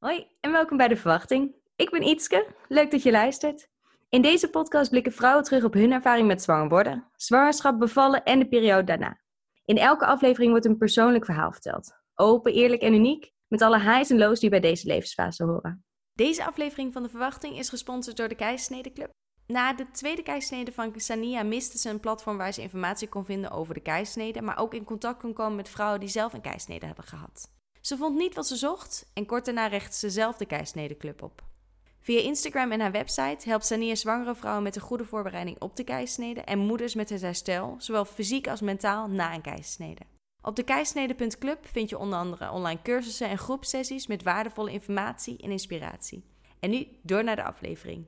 Hoi en welkom bij De Verwachting. Ik ben Ietske, leuk dat je luistert. In deze podcast blikken vrouwen terug op hun ervaring met zwanger worden, zwangerschap, bevallen en de periode daarna. In elke aflevering wordt een persoonlijk verhaal verteld. Open, eerlijk en uniek, met alle highs en lows die bij deze levensfase horen. Deze aflevering van De Verwachting is gesponsord door de Keisnede Club. Na de tweede keisnede van Sania miste ze een platform waar ze informatie kon vinden over de keisnede, maar ook in contact kon komen met vrouwen die zelf een keisnede hebben gehad. Ze vond niet wat ze zocht en kort daarna richtte ze zelf de keisnede op. Via Instagram en haar website helpt Sania zwangere vrouwen met een goede voorbereiding op de keisnede en moeders met het herstel, zowel fysiek als mentaal, na een keisnede. Op de keisnede.club vind je onder andere online cursussen en groepsessies met waardevolle informatie en inspiratie. En nu door naar de aflevering.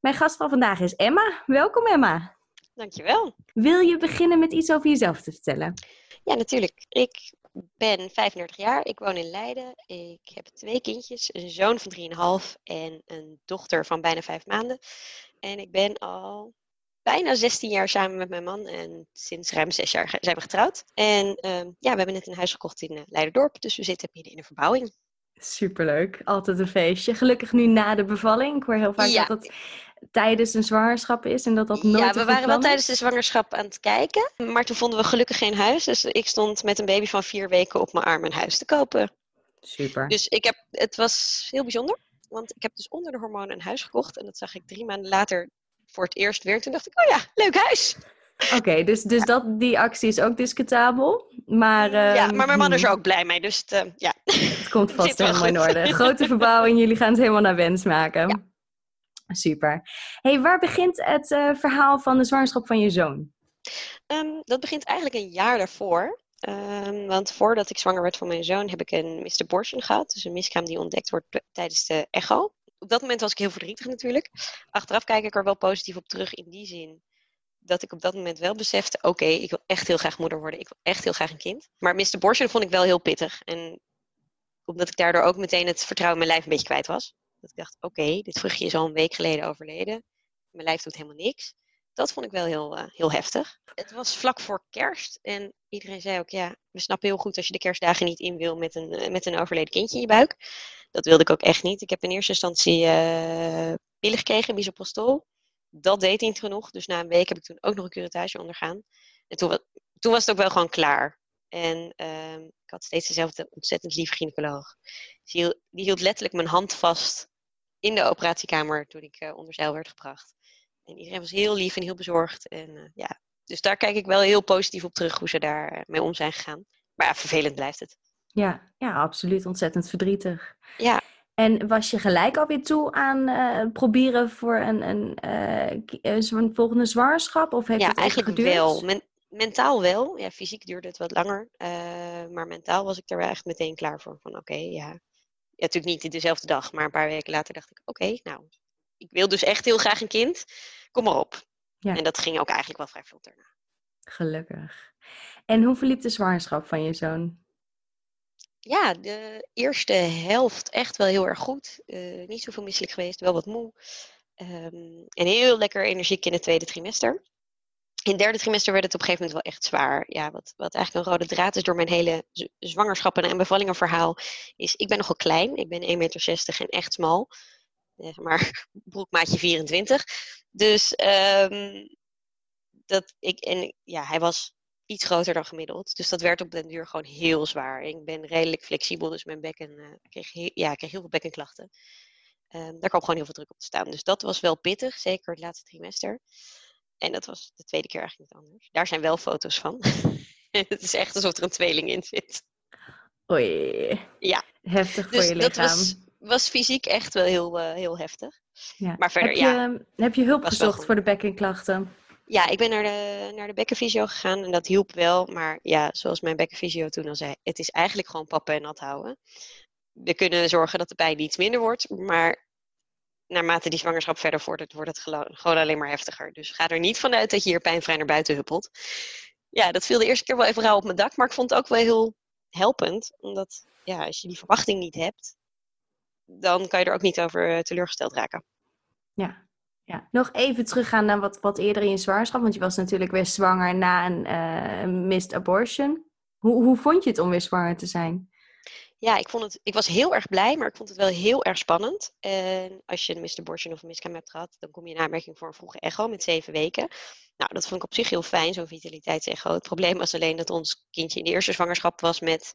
Mijn gast van vandaag is Emma. Welkom Emma. Dankjewel. Wil je beginnen met iets over jezelf te vertellen? Ja, natuurlijk. Ik ben 35 jaar, ik woon in Leiden. Ik heb twee kindjes, een zoon van 3,5 en een dochter van bijna 5 maanden. En ik ben al bijna 16 jaar samen met mijn man en sinds ruim 6 jaar zijn we getrouwd. En ehm, ja, we hebben net een huis gekocht in uh, Leiderdorp, dus we zitten midden in een verbouwing. Superleuk, altijd een feestje. Gelukkig nu na de bevalling. Ik hoor heel vaak dat het tijdens een zwangerschap is en dat dat nooit Ja, we waren wel tijdens de zwangerschap aan het kijken, maar toen vonden we gelukkig geen huis. Dus ik stond met een baby van vier weken op mijn arm een huis te kopen. Super. Dus ik heb, het was heel bijzonder, want ik heb dus onder de hormonen een huis gekocht en dat zag ik drie maanden later voor het eerst weer. Toen dacht ik, oh ja, leuk huis. Oké, dus, dus dat, die actie is ook discutabel. Maar, ja, ehm, maar mijn man is er ook blij mee, dus het, uh, ja. Het komt vast helemaal in orde. Grote verbouwing, jullie gaan het helemaal naar wens maken. Ja. Super. hey, waar begint het uh, verhaal van de zwangerschap van je zoon? Um, dat begint eigenlijk een jaar daarvoor. Um, want voordat ik zwanger werd van mijn zoon heb ik een Mr. Abortion gehad. Dus een miskraam die ontdekt wordt tijdens de echo. Op dat moment was ik heel verdrietig natuurlijk. Achteraf kijk ik er wel positief op terug in die zin dat ik op dat moment wel besefte: oké, ik wil echt heel graag moeder worden. Ik wil echt heel graag een kind. Maar Mr. Abortion vond ik wel heel pittig. En omdat ik daardoor ook meteen het vertrouwen in mijn lijf een beetje kwijt was. Dat ik dacht, oké, dit vruchtje is al een week geleden overleden. Mijn lijf doet helemaal niks. Dat vond ik wel heel, uh, heel heftig. Het was vlak voor kerst en iedereen zei ook, ja, we snappen heel goed als je de kerstdagen niet in wil met een, uh, met een overleden kindje in je buik. Dat wilde ik ook echt niet. Ik heb in eerste instantie uh, pillen gekregen, misoprostol. Dat deed niet genoeg, dus na een week heb ik toen ook nog een curettage ondergaan. En toen, toen was het ook wel gewoon klaar. En ehm, ik had steeds dezelfde ontzettend lieve gynaecoloog. Die hield letterlijk mijn hand vast in de operatiekamer toen ik uh, onder zeil werd gebracht. En iedereen was heel lief en heel bezorgd. En, uh, ja. Dus daar kijk ik wel heel positief op terug hoe ze daar uh, mee om zijn gegaan. Maar ja, vervelend blijft het. Ja, ja, absoluut. Ontzettend verdrietig. Ja. En was je gelijk alweer toe aan proberen voor een, een, een volgende zwangerschap? Of heeft ja, het eigenlijk geduurd? wel. Men, mentaal wel. Ja, fysiek duurde het wat langer. maar mentaal was ik er echt meteen klaar voor. Van oké, okay, ja, ja, natuurlijk niet dezelfde dag, maar een paar weken later dacht ik: oké, okay, nou, ik wil dus echt heel graag een kind. Kom maar op. Ja. En dat ging ook eigenlijk wel vrij vlot daarna. Gelukkig. En hoe verliep de zwangerschap van je zoon? Ja, de eerste helft echt wel heel erg goed. Uh, niet zoveel misselijk geweest, wel wat moe. Um, en heel lekker energiek in het tweede trimester in het derde trimester werd het op een gegeven moment wel echt zwaar. Ja, wat, wat eigenlijk een rode draad is door mijn hele zwangerschappen en bevallingenverhaal, is ik ben nogal klein. Ik ben 1,60 meter en echt smal. Zeg maar broekmaatje 24. Dus um, dat ik, en ja, hij was iets groter dan gemiddeld. Dus dat werd op den duur gewoon heel zwaar. Ik ben redelijk flexibel, dus mijn bekken uh, kreeg, heel, ja, kreeg heel veel bekkenklachten. Um, daar kwam gewoon heel veel druk op te staan. Dus dat was wel pittig, zeker het laatste trimester. En dat was de tweede keer eigenlijk niet anders. Daar zijn wel foto's van. het is echt alsof er een tweeling in zit. Oei. Ja. Heftig voor dus je lichaam. Dat was, was fysiek echt wel heel, uh, heel heftig. Ja. Maar verder, heb je, ja. Heb je hulp gezocht voor de bekkenklachten? Ja, ik ben naar de, naar de bekkenfysio gegaan en dat hielp wel. Maar ja, zoals mijn bekkenfysio toen al zei, het is eigenlijk gewoon pappen en nat houden. We kunnen zorgen dat de pijn iets minder wordt, maar naarmate die zwangerschap verder vordert, wordt het gewoon alleen maar heftiger. Dus ga er niet vanuit dat je hier pijnvrij naar buiten huppelt. Ja, dat viel de eerste keer wel even rauw op mijn dak, maar ik vond het ook wel heel helpend. Omdat, ja, als je die verwachting niet hebt, dan kan je er ook niet over eh, teleurgesteld raken. Ja, ja. Nog even teruggaan naar wat, wat eerder in je zwangerschap, want je was natuurlijk weer zwanger na een uh, missed abortion. Hoe, hoe vond je het om weer zwanger te zijn? Ja, ik, vond het, ik was heel erg blij, maar ik vond het wel heel erg spannend. En als je een. Borschen of een Miscam hebt gehad, dan kom je in aanmerking voor een vroege echo met zeven weken. Nou, dat vond ik op zich heel fijn, zo'n vitaliteitsecho. Het probleem was alleen dat ons kindje in de eerste zwangerschap was met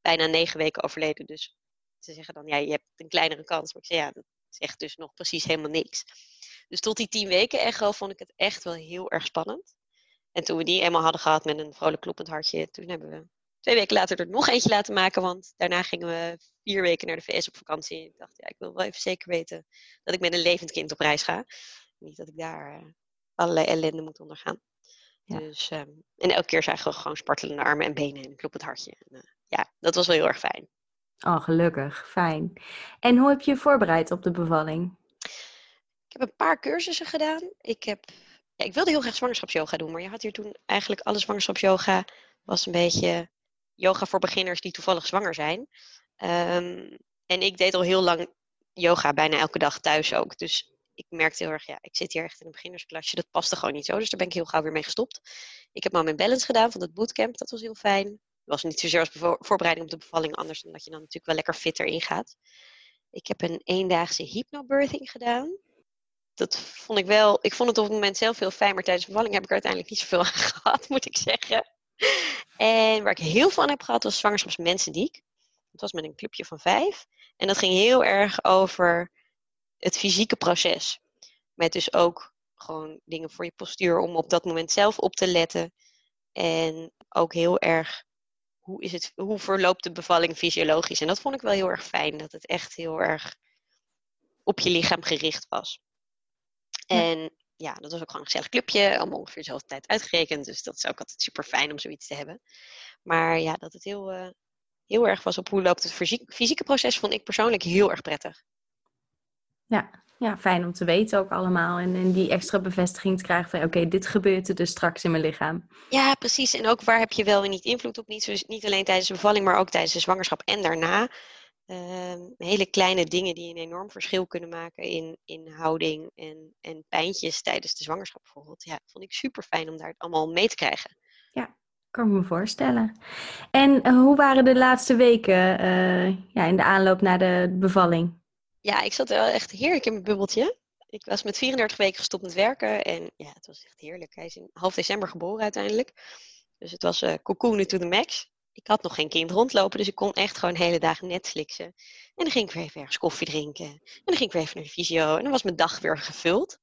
bijna negen weken overleden. Dus ze zeggen dan, ja, je hebt een kleinere kans. Maar ik zei, ja, dat zegt dus nog precies helemaal niks. Dus tot die tien weken echo vond ik het echt wel heel erg spannend. En toen we die eenmaal hadden gehad met een vrolijk kloppend hartje, toen hebben we twee weken later er nog eentje laten maken. Want daarna gingen we vier weken naar de VS op vakantie. Ik dacht, ja, ik wil wel even zeker weten dat ik met een levend kind op reis ga. Niet dat ik daar uh, allerlei ellende moet ondergaan. Ja. Dus, um, en elke keer zagen we gewoon spartelende armen en benen en kloppend hartje. En, uh, ja, dat was wel heel erg fijn. Oh, gelukkig. Fijn. En hoe heb je je voorbereid op de bevalling? Ik heb een paar cursussen gedaan. Ik, heb, ja, ik wilde heel graag zwangerschapsyoga doen, maar je had hier toen eigenlijk alle zwangerschapsyoga was een beetje yoga voor beginners die toevallig zwanger zijn. Um, en ik deed al heel lang yoga, bijna elke dag thuis ook. Dus ik merkte heel erg, ja, ik zit hier echt in een beginnersklasje. Dat paste gewoon niet zo. Dus daar ben ik heel gauw weer mee gestopt. Ik heb in Balance gedaan van het bootcamp. Dat was heel fijn. Het was niet zozeer als voorbereiding op de bevalling, anders dan dat je dan natuurlijk wel lekker fitter ingaat. Ik heb een eendaagse hypnobirthing gedaan. Dat vond ik wel, ik vond het op het moment zelf heel fijn, maar tijdens de bevalling heb ik er uiteindelijk niet zoveel aan gehad, moet ik zeggen. En waar ik heel veel aan heb gehad was zwangerschapsmensendiek. Dat was met een clubje van vijf. En dat ging heel erg over het fysieke proces. Met dus ook gewoon dingen voor je postuur om op dat moment zelf op te letten. En ook heel erg hoe, is het, hoe verloopt de bevalling fysiologisch. En dat vond ik wel heel erg fijn. Dat het echt heel erg op je lichaam gericht was. En ja, dat was ook gewoon een gezellig clubje. Allemaal ongeveer dezelfde tijd uitgerekend. Dus dat is ook altijd super fijn om zoiets te hebben. Maar ja, dat het heel, uh, heel erg was op hoe loopt het fysieke proces, vond ik persoonlijk heel erg prettig. Ja, ja fijn om te weten ook allemaal. En, en die extra bevestiging te krijgen van oké, dit gebeurt er dus straks in mijn lichaam. Ja, precies. En ook waar heb je wel en niet invloed op? Niet, niet alleen tijdens de bevalling, maar ook tijdens de zwangerschap en daarna. Um, hele kleine dingen die een enorm verschil kunnen maken in, in houding en, en pijntjes tijdens de zwangerschap bijvoorbeeld. Ja, vond ik super fijn om daar allemaal mee te krijgen. Ja, kan ik me voorstellen. En uh, hoe waren de laatste weken uh, ja, in de aanloop naar de bevalling? Ja, ik zat wel echt heerlijk in mijn bubbeltje. Ik was met 34 weken gestopt met werken en ja, het was echt heerlijk. Hij is in half december geboren uiteindelijk. Dus het was uh, cocoon to the max ik had nog geen kind rondlopen, dus ik kon echt gewoon hele dagen Netflixen. En dan ging ik weer even ergens koffie drinken. En dan ging ik weer even naar de visio. En dan was mijn dag weer gevuld.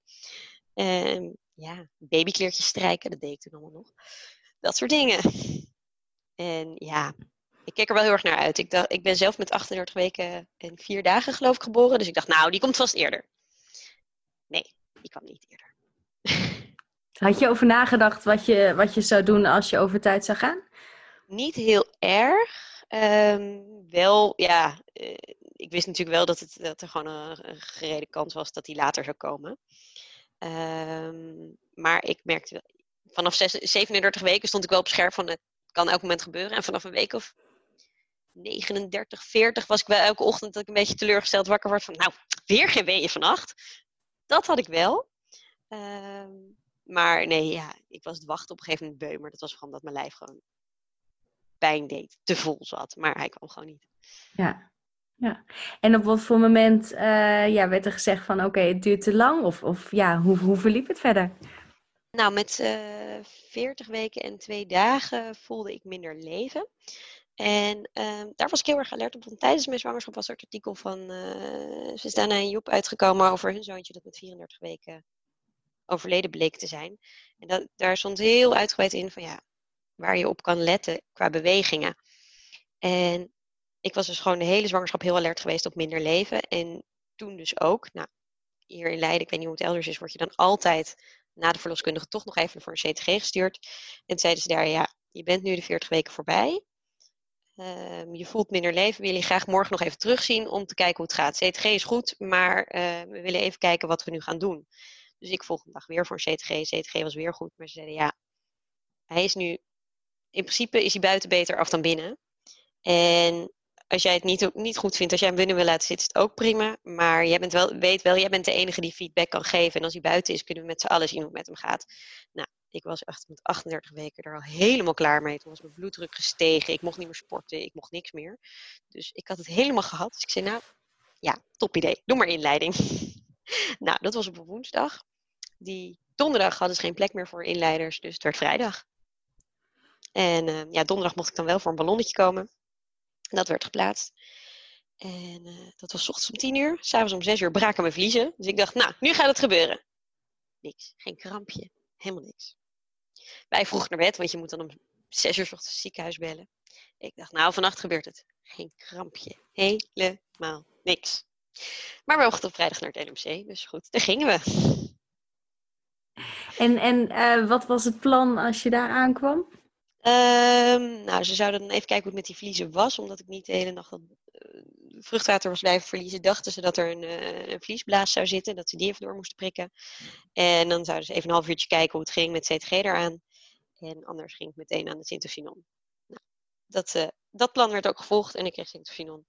En ja, babykleertjes strijken, dat deed ik toen allemaal nog. Dat soort dingen. En ja, ik keek er wel heel erg naar uit. Ik, dacht, ik ben zelf met 38 weken en 4 dagen geloof ik geboren. Dus ik dacht, nou, die komt vast eerder. Nee, die kwam niet eerder. Had je over nagedacht wat je, wat je zou doen als je over tijd zou gaan? Niet heel erg. Um, wel, ja, uh, ik wist natuurlijk wel dat, het, dat er gewoon een, een gereden kans was dat hij later zou komen. Um, maar ik merkte, vanaf 6, 37 weken stond ik wel op scherp van het kan elk moment gebeuren. En vanaf een week of 39, 40 was ik wel elke ochtend dat ik een beetje teleurgesteld wakker word van, nou, weer geen weeën vannacht. Dat had ik wel. Um, maar nee, ja, ik was het wachten op een gegeven moment beu, maar dat was gewoon dat mijn lijf gewoon pijn deed, te vol zat. Maar hij kwam gewoon niet. Ja, ja. En op wat voor moment uh, ja, werd er gezegd van oké, het duurt te lang? Of, of ja, hoe, hoe verliep het verder? Nou, met uh, eh, 40 weken en twee dagen voelde ik minder leven. En uh, daar was ik heel erg alert op. Want tijdens mijn zwangerschap was er het artikel van uh, Susanna en Joep uitgekomen over hun zoontje dat met 34 weken overleden bleek te zijn. En dat, daar stond heel uitgebreid in van ja, waar je op kan letten qua bewegingen. En ik was dus gewoon de hele zwangerschap heel alert geweest op minder leven. En toen dus ook, nou, hier in Leiden, ik weet niet hoe het elders is, word je dan altijd na de verloskundige toch nog even voor een CTG gestuurd. En zeiden ze daar, ja, je bent nu de 40 weken voorbij. Um, je voelt minder leven. We willen je graag morgen nog even terugzien om te kijken hoe het gaat. CTG is goed, maar uh, we willen even kijken wat we nu gaan doen. Dus ik volgende dag weer voor een CTG. CTG was weer goed, maar ze zeiden ja, hij is nu in principe is hij buiten beter af dan binnen. En als jij het niet, niet goed vindt, als jij hem binnen wil laten zitten, is het ook prima. Maar jij bent wel, weet wel, jij bent de enige die feedback kan geven. En als hij buiten is, kunnen we met z'n allen zien hoe het met hem gaat. Nou, Ik was echt met 38 weken er al helemaal klaar mee. Toen was mijn bloeddruk gestegen. Ik mocht niet meer sporten. Ik mocht niks meer. Dus ik had het helemaal gehad. Dus ik zei, nou, ja, top idee. Doe maar inleiding. nou, dat was op woensdag. Die donderdag hadden ze geen plek meer voor inleiders. Dus het werd vrijdag. En uh, ja, donderdag mocht ik dan wel voor een ballonnetje komen. Dat werd geplaatst. En uh, dat was ochtends om tien uur. S'avonds om zes uur braken mijn vliezen. Dus ik dacht, nou, nu gaat het gebeuren. Niks. Geen krampje. Helemaal niks. Wij vroeg naar bed, want je moet dan om zes uur ochtends ziekenhuis bellen. Ik dacht, nou, vannacht gebeurt het. Geen krampje. Helemaal niks. Maar we mochten op vrijdag naar het LMC. Dus goed, daar gingen we. En, en uh, wat was het plan als je daar aankwam? Um, nou, ze zouden dan even kijken hoe het met die vliezen was. Omdat ik niet de hele nacht uh, vruchtwater was blijven verliezen, dachten ze dat er een, uh, een vliesblaas zou zitten. Dat ze die even door moesten prikken. En dan zouden ze even een half uurtje kijken hoe het ging met CTG eraan. En anders ging ik meteen aan de Sintocinon. Nou, dat, uh, dat plan werd ook gevolgd en ik kreeg Sintocinon.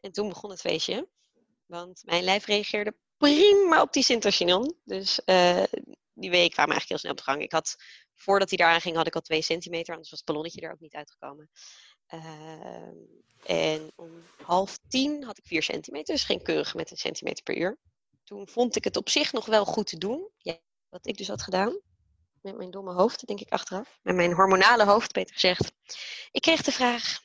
En toen begon het feestje. Want mijn lijf reageerde prima op die Sintocinon. Dus die week kwamen eigenlijk heel snel op gang. Ik had, voordat hij daaraan ging, had ik al twee centimeter, anders was het ballonnetje er ook niet uitgekomen. Uh, en om half tien had ik vier centimeter, dus geen keurig met een centimeter per uur. Toen vond ik het op zich nog wel goed te doen. Ja, wat ik dus had gedaan, met mijn domme hoofd, denk ik achteraf. Met mijn hormonale hoofd, beter gezegd. Ik kreeg de vraag,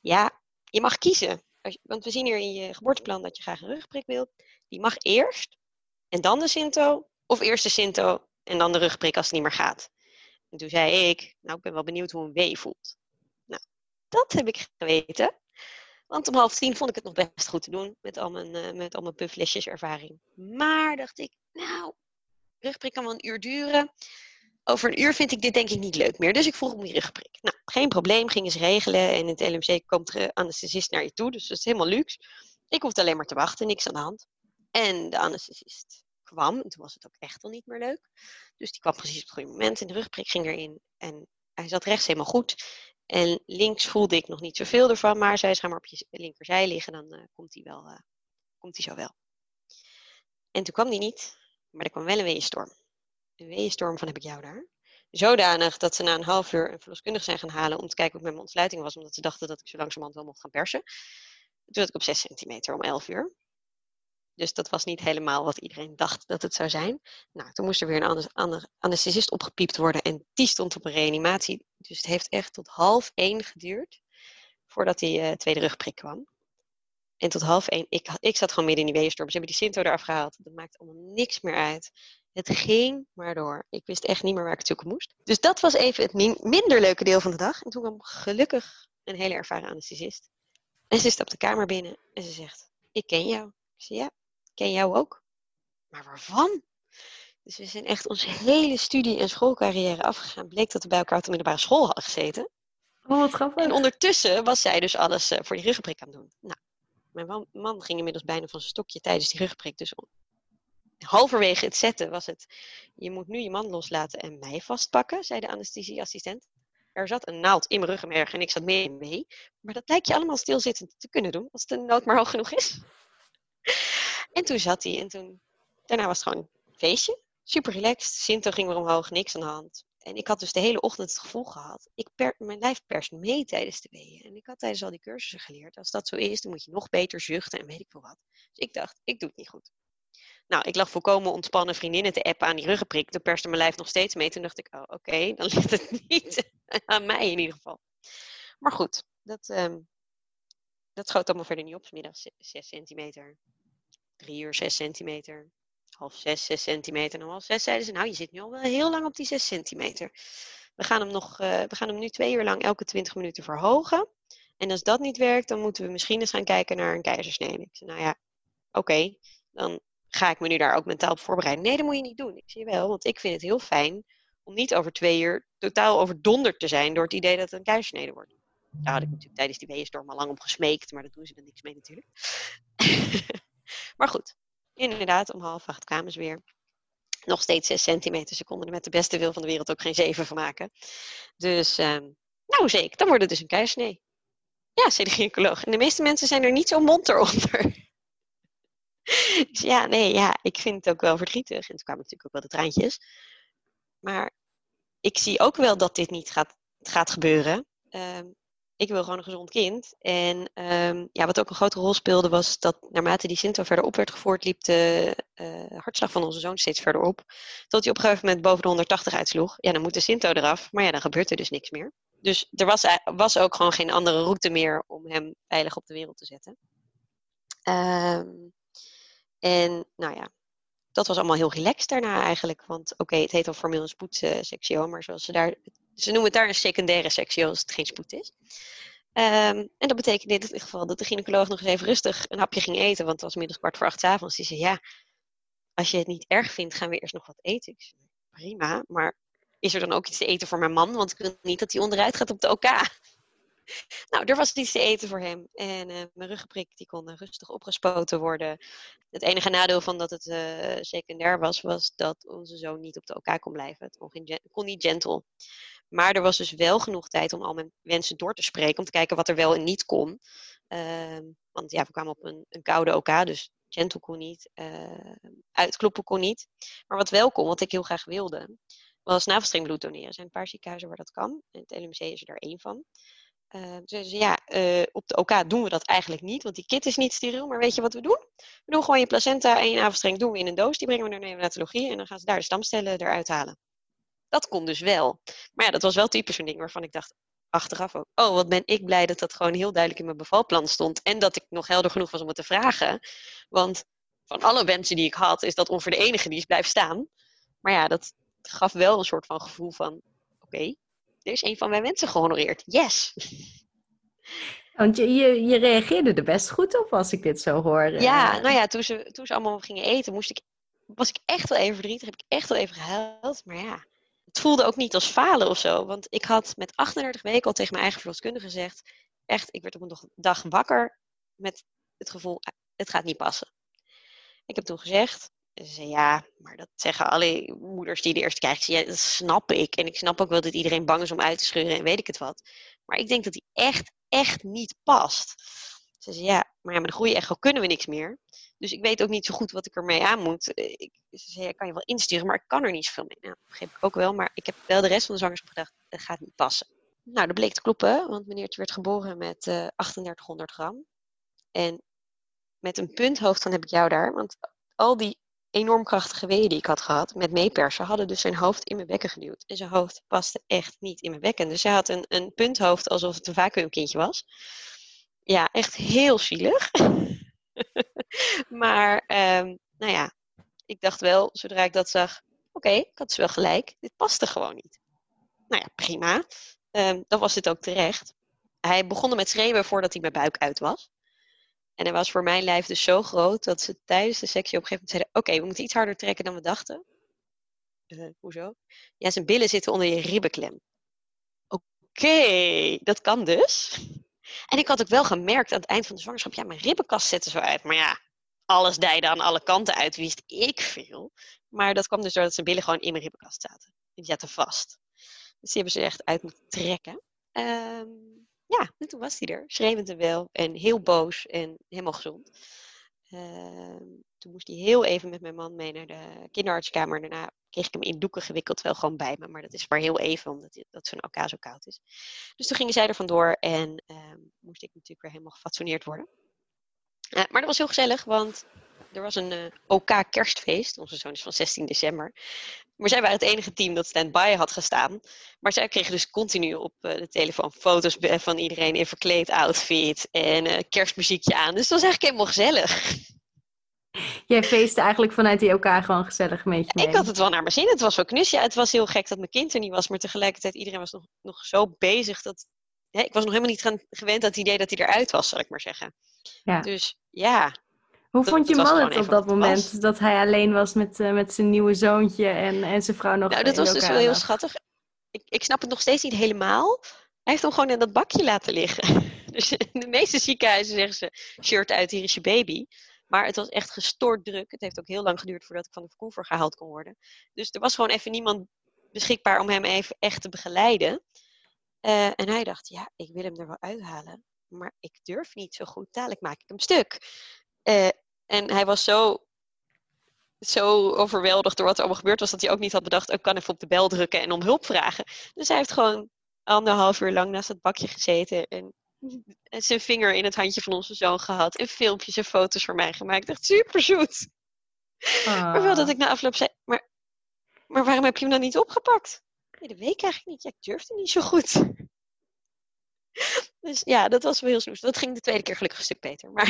ja, je mag kiezen. Want we zien hier in je geboorteplan dat je graag een rugprik wilt. Die mag eerst en dan de Sinto of eerst de Sinto en dan de rugprik als het niet meer gaat. En toen zei ik, nou ik ben wel benieuwd hoe een wee voelt. Nou, dat heb ik geweten. Want om half tien vond ik het nog best goed te doen met al mijn, uh, met al mijn pufflesjes ervaring. Maar dacht ik, nou, rugprik kan wel een uur duren. Over een uur vind ik dit denk ik niet leuk meer. Dus ik vroeg om die rugprik. Nou, geen probleem, gingen ze regelen. En in het LMC komt er anesthesist naar je toe. Dus dat is helemaal luxe. Ik hoefde alleen maar te wachten, niks aan de hand. En de anesthesist kwam. En toen was het ook echt al niet meer leuk. Dus die kwam precies op het goede moment. En de rugprik ging erin. En hij zat rechts helemaal goed. En links voelde ik nog niet zoveel ervan. Maar zij ga maar op je linkerzij liggen. Dan uh, komt hij wel. Uh, komt zo wel. En toen kwam die niet. Maar er kwam wel een weeënstorm. Een weeënstorm van heb ik jou daar. Zodanig dat ze na een half uur een verloskundige zijn gaan halen om te kijken het met mijn ontsluiting was. Omdat ze dachten dat ik zo langzamerhand wel mocht gaan persen. Toen zat ik op 6 centimeter om 11 uur. Dus dat was niet helemaal wat iedereen dacht dat het zou zijn. Nou, toen moest er weer een anesthesist opgepiept worden en die stond op een reanimatie. Dus het heeft echt tot half één geduurd voordat die uh, tweede rugprik kwam. En tot half één, ik, ik zat gewoon midden in die weeënstorm. Ze hebben die Sinto eraf gehaald. Dat maakt allemaal niks meer uit. Het ging maar door. Ik wist echt niet meer waar ik het zoeken moest. Dus dat was even het minder leuke deel van de dag. En toen kwam gelukkig een hele ervaren anesthesist. En ze stapt de kamer binnen en ze zegt, ik ken jou. Ik zei, ja, ken jou ook. Maar waarvan? Dus we zijn echt onze hele studie- en schoolcarrière afgegaan. Bleek dat we bij elkaar op de middelbare school hadden gezeten. Oh, wat grappig. En ondertussen was zij dus alles uh, voor die ruggenprik aan het doen. Nou, mijn man, man, ging inmiddels bijna van zijn stokje tijdens die ruggenprik. Dus halverwege het zetten was het... Je moet nu je man loslaten en mij vastpakken, zei de anesthesieassistent. Er zat een naald in mijn ruggenmerg en ik zat mee mee. Maar dat lijkt je allemaal stilzittend te kunnen doen, als de nood maar hoog genoeg is. En toen zat hij en toen, daarna was het gewoon een feestje. Super relaxed. Sinto ging weer omhoog, niks aan de hand. En ik had dus de hele ochtend het gevoel gehad, ik per, mijn lijf perst mee tijdens de weeën. En ik had tijdens al die cursussen geleerd, als dat zo is, dan moet je nog beter zuchten en weet ik veel wat. Dus ik dacht, ik doe het niet goed. Nou, ik lag volkomen ontspannen vriendinnen te appen aan die ruggenprik. Toen perste mijn lijf nog steeds mee. Toen dacht ik, oh, oké, dan ligt het niet aan mij in ieder geval. Maar goed, dat, um, dat schoot allemaal verder niet op. Smiddags 6 centimeter drie uur zes centimeter. Half zes, zes centimeter. En half zes zeiden ze, nou je zit nu al wel heel lang op die zes centimeter. We gaan hem, nog, uh, we gaan hem nu twee uur lang elke twintig minuten verhogen. En als dat niet werkt, dan moeten we misschien eens gaan kijken naar een keizersnede. Ik zei, nou ja, oké, dan ga ik me nu daar ook mentaal op voorbereiden. Nee, dat moet je niet doen. Ik zie wel, want ik vind het heel fijn om niet over twee uur totaal overdonderd te zijn door het idee dat het een keizersnede wordt. Daar had ik natuurlijk tijdens die weeënstorm al lang om gesmeekt, maar dat doen ze er niks mee natuurlijk. Maar goed, inderdaad, om half acht kwamen ze weer. Nog steeds 6 centimeter. Ze konden er met de beste wil van de wereld ook geen 7 van maken. Dus, um, nou zeker, dan wordt het dus een keisnee. Ja, zei de. En de meeste mensen zijn er niet zo monter onder. Dus ja, nee, ja, ik vind het ook wel verdrietig. En toen kwamen natuurlijk ook wel de traantjes. Maar ik zie ook wel dat dit niet gaat, gaat gebeuren. Ehm, ik wil gewoon een gezond kind. En ehm, ja, wat ook een grote rol speelde was dat naarmate die Sinto verder op werd gevoerd, liep de uh, hartslag van onze zoon steeds verder op. Tot hij op een gegeven moment boven de 180 uitsloeg. Ja, dan moet de Sinto eraf. Maar ja, dan gebeurt er dus niks meer. Dus er was, was ook gewoon geen andere route meer om hem veilig op de wereld te zetten. Ehm, en nou ja, dat was allemaal heel relaxed daarna eigenlijk. Want oké, het heet al formeel een spoedsectio, maar zoals ze daar ze noemen het daar een secundaire sectie als het geen spoed is. Um, en dat betekende in dit geval dat de gynaecoloog nog eens even rustig een hapje ging eten, want het was inmiddels kwart voor acht avonds. Die zei, ja, als je het niet erg vindt, gaan we eerst nog wat eten. Ik zei, prima, maar is er dan ook iets te eten voor mijn man? Want ik wil niet dat hij onderuit gaat op de OK. nou, er was iets te eten voor hem. En uh, mijn ruggenprik die kon rustig opgespoten worden. Het enige nadeel van dat het uh, secundair was, was dat onze zoon niet op de OK kon blijven. Het kon niet gentle. Maar er was dus wel genoeg tijd om al mijn wensen door te spreken. Om te kijken wat er wel en niet kon. Uh, want ja, we kwamen op een, een koude OK, dus gentle kon niet. Uh, uitkloppen kon niet. Maar wat wel kon, wat ik heel graag wilde, was navelstrengbloed doneren. Er zijn een paar ziekenhuizen waar dat kan. En het LMC is er één van. Uh, dus ja, uh, op de OK doen we dat eigenlijk niet, want die kit is niet steriel. Maar weet je wat we doen? We doen gewoon je placenta en je navelstreng doen we in een doos. Die brengen we naar de neonatologie en dan gaan ze daar de stamcellen eruit halen. Dat kon dus wel. Maar ja, dat was wel typisch zo'n ding waarvan ik dacht achteraf ook, oh wat ben ik blij dat dat gewoon heel duidelijk in mijn bevalplan stond. En dat ik nog helder genoeg was om het te vragen. Want van alle wensen die ik had, is dat ongeveer de enige die is blijven staan. Maar ja, dat gaf wel een soort van gevoel van, oké, er is een van mijn wensen gehonoreerd. Yes! Want je, je, je, reageerde er best goed op als ik dit zo hoor. Ja, nou ja, toen ze, toen ze allemaal gingen eten, moest ik, was ik echt wel even verdrietig. Heb ik echt wel even gehuild. Maar ja, het voelde ook niet als falen of zo. Want ik had met 38 weken al tegen mijn eigen verloskundige gezegd... Echt, ik werd op een dag wakker met het gevoel, het gaat niet passen. Ik heb toen gezegd, ze zei, ja, maar dat zeggen alle moeders die de eerste krijgen. Ja, dat snap ik. En ik snap ook wel dat iedereen bang is om uit te scheuren en weet ik het wat. Maar ik denk dat die echt, echt niet past. Ze zei, ja, maar ja, met een goede echo kunnen we niks meer. Dus ik weet ook niet zo goed wat ik ermee aan moet. Ik, ze zei, kan je wel insturen, maar ik kan er niet zoveel mee. Nou, dat begreep ik ook wel. Maar ik heb wel de rest van de zwangerschap gedacht, het gaat niet passen. Nou, dat bleek te kloppen, want meneertje werd geboren met uh, eh, 3800 gram. En met een punthoofd, dan heb ik jou daar. Want al die enorm krachtige weeën die ik had gehad met meepersen, hadden dus zijn hoofd in mijn bekken geduwd. En zijn hoofd paste echt niet in mijn bekken. Dus hij had een, een punthoofd alsof het een vacuümkindje was. Ja, echt heel zielig. maar, um, nou ja, ik dacht wel, zodra ik dat zag, oké, okay, ik had dus wel gelijk. Dit paste gewoon niet. Nou ja, prima. Um, dan was dit ook terecht. Hij begon met schreeuwen voordat hij mijn buik uit was. En hij was voor mijn lijf dus zo groot dat ze tijdens de sectie op een gegeven moment zeiden: Oké, we moeten iets harder trekken dan we dachten. Uh, hoezo? Ja, zijn billen zitten onder je ribbenklem. Oké, dat kan dus. En ik had ook wel gemerkt aan het eind van de zwangerschap: ja, mijn ribbenkast zette zo uit. Maar ja, alles dijde aan alle kanten uit, wist ik veel. Maar dat kwam dus doordat zijn billen gewoon in mijn ribbenkast zaten. Die zaten vast. Dus die hebben ze echt uit moeten trekken. Um, ja, en toen was hij er, schreeuwend en wel en heel boos en helemaal gezond. Uh, toen moest hij heel even met mijn man mee naar de kinderartskamer. Daarna kreeg ik hem in doeken gewikkeld, wel gewoon bij me. Maar dat is maar heel even, omdat dat zo'n OK zo koud is. Dus toen gingen zij er vandoor en uh, moest ik natuurlijk weer helemaal gefatsoeneerd worden. Uh, maar dat was heel gezellig, want er was een uh, OK kerstfeest. Onze zoon is van 16 december. Maar zij waren het enige team dat stand-by had gestaan. Maar zij kregen dus continu op uh, de telefoon foto's van iedereen in verkleed outfit en kerstmuziekje aan. Dus dat was eigenlijk helemaal gezellig. Jij feestte eigenlijk vanuit die elkaar gewoon gezellig mee. Ja, ik had het wel naar mijn zin. Het was wel knus. Ja, het was heel gek dat mijn kind er niet was. Maar tegelijkertijd, iedereen was nog, nog zo bezig dat... Ja, ik was nog helemaal niet gaan, gewend aan het idee dat hij eruit was, zal ik maar zeggen. Ja. Dus ja, hoe vond je man het op dat moment? Dat hij alleen was met, uh, met zijn nieuwe zoontje en, en zijn vrouw nog Nou, dat was dus wel heel schattig. Ik, ik snap het nog steeds niet helemaal. Hij heeft hem gewoon in dat bakje laten liggen. Dus in de meeste ziekenhuizen zeggen ze, shirt uit, hier is je baby. Maar het was echt gestoord druk. Het heeft ook heel lang geduurd voordat ik van de verkoever gehaald kon worden. Dus er was gewoon even niemand beschikbaar om hem even echt te begeleiden. Uh, en hij dacht, ja, ik wil hem er wel uithalen. Maar ik durf niet zo goed. Dadelijk maak ik hem stuk. Uh, en hij was zo zo overweldigd door wat er allemaal gebeurd was, dat hij ook niet had bedacht, ik kan even op de bel drukken en om hulp vragen. Dus hij heeft gewoon anderhalf uur lang naast het bakje gezeten en, zijn vinger in het handje van onze zoon gehad en filmpjes en foto's voor mij gemaakt. Echt super zoet. Maar wel dat Ah. ik na afloop zei, maar, maar waarom heb je hem dan niet opgepakt? Nee, dat weet ik eigenlijk niet. Ja, ik durfde niet zo goed. Dus ja, dat was wel heel snoes. Dat ging de tweede keer gelukkig een stuk beter. Maar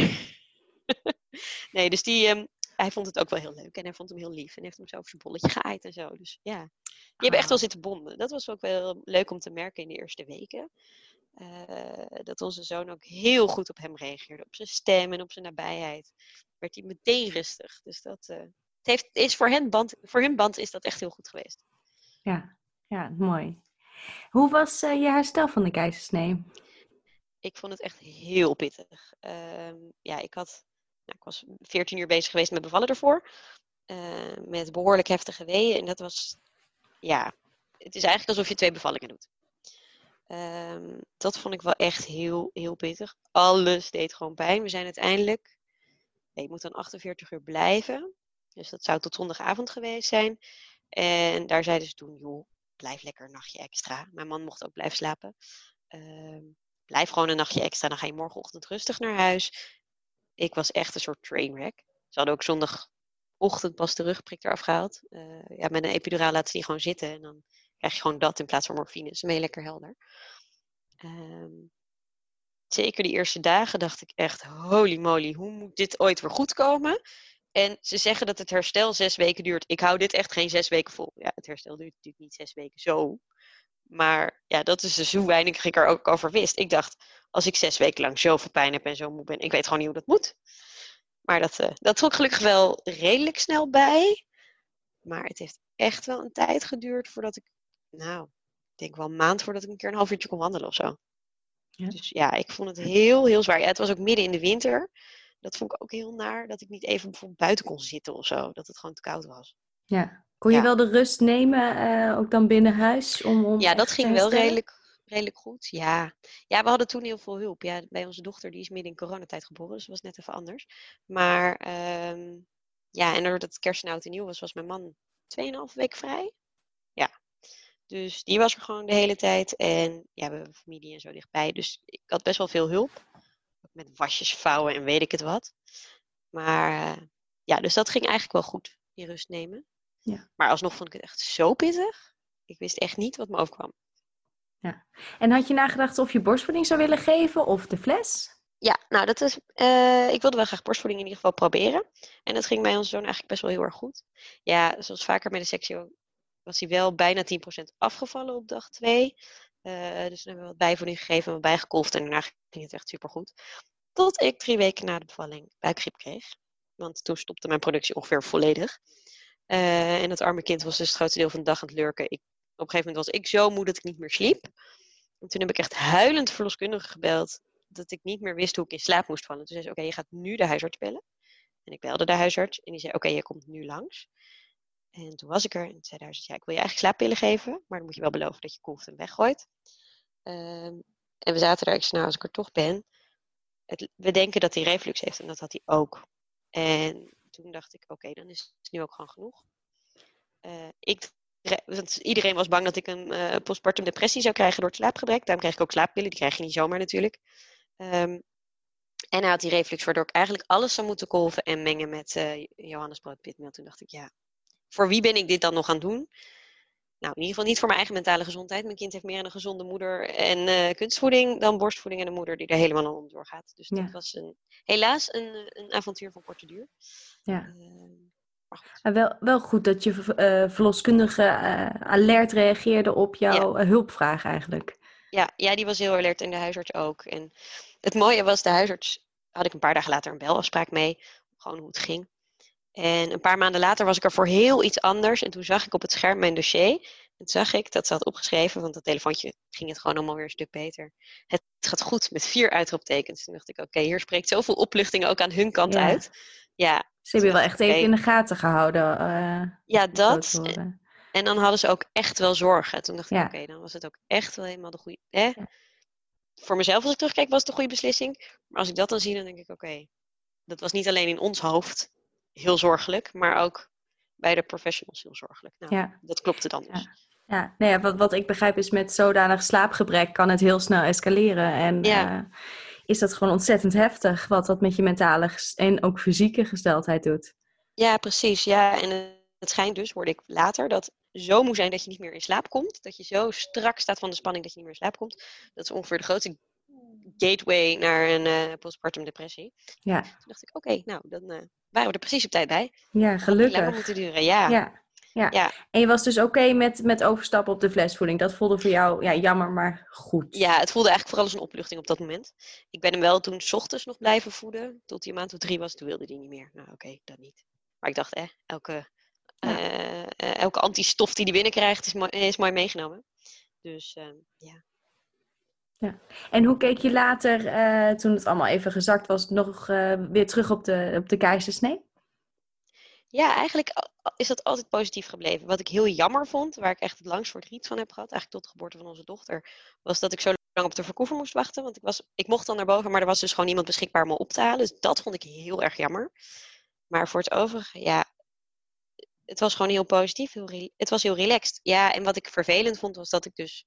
nee, dus die, ehm, hij vond het ook wel heel leuk. En hij vond hem heel lief. En heeft hem zo over zijn bolletje geaaid en zo. Dus ja, die hebben echt wel Ah. zitten bonden. Dat was ook wel leuk om te merken in de eerste weken. Eh, dat onze zoon ook heel goed op hem reageerde. Op zijn stem en op zijn nabijheid. Werd hij meteen rustig. Dus dat eh, het heeft, is voor, hen band, voor hun band is dat echt heel goed geweest. Ja, ja, mooi. Hoe was eh, je herstel van de keizersnee? Ik vond het echt heel pittig. Ehm, ja, ik had, nou, ik was 14 uur bezig geweest met bevallen ervoor. eh, met behoorlijk heftige weeën. En dat was, ja, het is eigenlijk alsof je twee bevallingen doet. Ehm, dat vond ik wel echt heel, heel pittig. Alles deed gewoon pijn. We zijn uiteindelijk, je moet dan 48 uur blijven. Dus dat zou tot zondagavond geweest zijn. En daar zeiden ze toen, joh, blijf lekker een nachtje extra. Mijn man mocht ook blijven slapen. Ehm, blijf gewoon een nachtje extra, dan ga je morgenochtend rustig naar huis. Ik was echt een soort trainwreck. Ze hadden ook zondagochtend pas de rugprik eraf gehaald. Eh, ja, met een epiduraal laten ze die gewoon zitten. En dan krijg je gewoon dat in plaats van morfine. Is mee lekker helder. Ehm, zeker die eerste dagen dacht ik echt, holy moly, hoe moet dit ooit weer goed komen? En ze zeggen dat het herstel zes weken duurt. Ik hou dit echt geen zes weken vol. Ja, het herstel duurt natuurlijk niet zes weken zo. Maar ja, dat is dus hoe weinig ik er ook over wist. Ik dacht, als ik zes weken lang zoveel pijn heb en zo moe ben, ik weet gewoon niet hoe dat moet. Maar dat, eh, dat trok gelukkig wel redelijk snel bij. Maar het heeft echt wel een tijd geduurd voordat ik, nou, ik denk wel een maand voordat ik een keer een half uurtje kon wandelen of zo. Ja. Dus ja, ik vond het heel, heel zwaar. Ja, het was ook midden in de winter. Dat vond ik ook heel naar, dat ik niet even bijvoorbeeld buiten kon zitten of zo. Dat het gewoon te koud was. Ja. Kon je Ja. wel de rust nemen, eh, ook dan binnen huis? Om, om Ja, dat ging te wel redelijk, redelijk goed. Ja. ja, we hadden toen heel veel hulp. Ja, bij onze dochter, die is midden in coronatijd geboren, dus dat was net even anders. Maar ehm, ja, en doordat het kerst en oud en nieuw was, was mijn man 2,5 weken vrij. Ja, dus die was er gewoon de hele tijd. En ja, we hebben familie en zo dichtbij, dus ik had best wel veel hulp. Met wasjes vouwen en weet ik het wat. Maar eh, ja, dus dat ging eigenlijk wel goed, die rust nemen. Ja. Maar alsnog vond ik het echt zo pittig. Ik wist echt niet wat me overkwam. En had je nagedacht of je borstvoeding zou willen geven of de fles? Ja, nou, dat is. eh, ik wilde wel graag borstvoeding in ieder geval proberen. En dat ging bij onze zoon eigenlijk best wel heel erg goed. Ja, zoals vaker met de sectio was hij wel bijna 10% afgevallen op dag 2. Dus toen hebben we wat bijvoeding gegeven en wat bijgekolfd. En daarna ging het echt supergoed. Tot ik drie weken na de bevalling buikgriep kreeg. Want toen stopte mijn productie ongeveer volledig. Eh, en dat arme kind was dus het grootste deel van de dag aan het lurken. Ik, op een gegeven moment was ik zo moe dat ik niet meer sliep. En toen heb ik echt huilend verloskundige gebeld dat ik niet meer wist hoe ik in slaap moest vallen. Toen zei ze, oké, je gaat nu de huisarts bellen. En ik belde de huisarts en die zei, oké, je komt nu langs. En toen was ik er en zei huisarts, ja, ik wil je eigenlijk slaappillen geven, maar dan moet je wel beloven dat je kolft en weggooit. Ehm, en we zaten daar, ik zei, nou, als ik er toch ben, we denken dat hij reflux heeft en dat had hij ook. En toen dacht ik, oké, dan is het nu ook gewoon genoeg. Eh, ik, want iedereen was bang dat ik een eh, postpartum depressie zou krijgen door het slaapgebrek. Daarom kreeg ik ook slaappillen, die krijg je niet zomaar natuurlijk. Ehm, en hij had die reflux, waardoor ik eigenlijk alles zou moeten kolven en mengen met eh Johannesbrood pitmeel. Toen dacht ik, ja, voor wie ben ik dit dan nog aan het doen? Nou, in ieder geval niet voor mijn eigen mentale gezondheid. Mijn kind heeft meer een gezonde moeder en eh, kunstvoeding dan borstvoeding en een moeder die er helemaal om doorgaat. Dus Ja. dat was een, helaas een, een avontuur van korte duur. Ja. Ehm. En wel, wel goed dat je eh, verloskundige eh, alert reageerde op jouw hulpvraag eigenlijk. Ja, ja, die was heel alert en de huisarts ook. En het mooie was, de huisarts had ik een paar dagen later een belafspraak mee. Gewoon hoe het ging. En een paar maanden later was ik er voor heel iets anders. En toen zag ik op het scherm mijn dossier. En toen zag ik dat ze had opgeschreven, want dat telefoontje ging het gewoon allemaal weer een stuk beter. Het gaat goed met vier uitroeptekens. Toen dacht ik, oké, hier spreekt zoveel opluchting ook aan hun kant Ja. uit. Ja, Ze hebben je wel echt even in de gaten gehouden. eh, ja dat. En dan hadden ze ook echt wel zorgen. Toen dacht ik, Ja. oké, dan was het ook echt wel helemaal de goede. Hè? Ja. Voor mezelf, als ik terugkijk, was het een goede beslissing. Maar als ik dat dan zie, dan denk ik, oké, dat was niet alleen in ons hoofd heel zorgelijk, maar ook bij de professionals heel zorgelijk. Nou, Ja. dat klopte dan dus. Ja. Ja, nou ja, wat, wat ik begrijp is met zodanig slaapgebrek kan het heel snel escaleren. En Ja. eh, is dat gewoon ontzettend heftig wat dat met je mentale en ook fysieke gesteldheid doet. Ja, precies. Ja, en het schijnt dus, hoorde ik later, dat zo moe zijn dat je niet meer in slaap komt. Dat je zo strak staat van de spanning dat je niet meer in slaap komt. Dat is ongeveer de grootste gateway naar een eh, postpartum depressie. Ja, Toen dacht ik, oké, nou, dan eh, waren we er precies op tijd bij. ja gelukkig. moeten duren, ja. Ja, ja. Ja. En je was dus oké met, met overstappen op de flesvoeding. Dat voelde voor jou ja, jammer, maar goed. Ja, het voelde eigenlijk vooral als een opluchting op dat moment. Ik ben hem wel toen 's ochtends nog blijven voeden. Tot hij een maand of drie was, toen wilde hij niet meer. Nou, oké, dat niet. Maar ik dacht, eh, elke, Ja. eh, elke antistof die hij binnenkrijgt is mooi, is mooi meegenomen. Dus eh, ja. En hoe keek je later, eh, toen het allemaal even gezakt was, nog eh, weer terug op de, op de keizersnee? Ja, eigenlijk is dat altijd positief gebleven. Wat ik heel jammer vond, waar ik echt het langst verdriet van heb gehad, eigenlijk tot de geboorte van onze dochter, was dat ik zo lang op de verkoever moest wachten. Want ik, was, ik mocht dan naar boven, maar er was dus gewoon niemand beschikbaar om me op te halen. Dus dat vond ik heel erg jammer. Maar voor het overige, ja, het was gewoon heel positief. Heel het was heel relaxed. Ja, en wat ik vervelend vond, was dat ik dus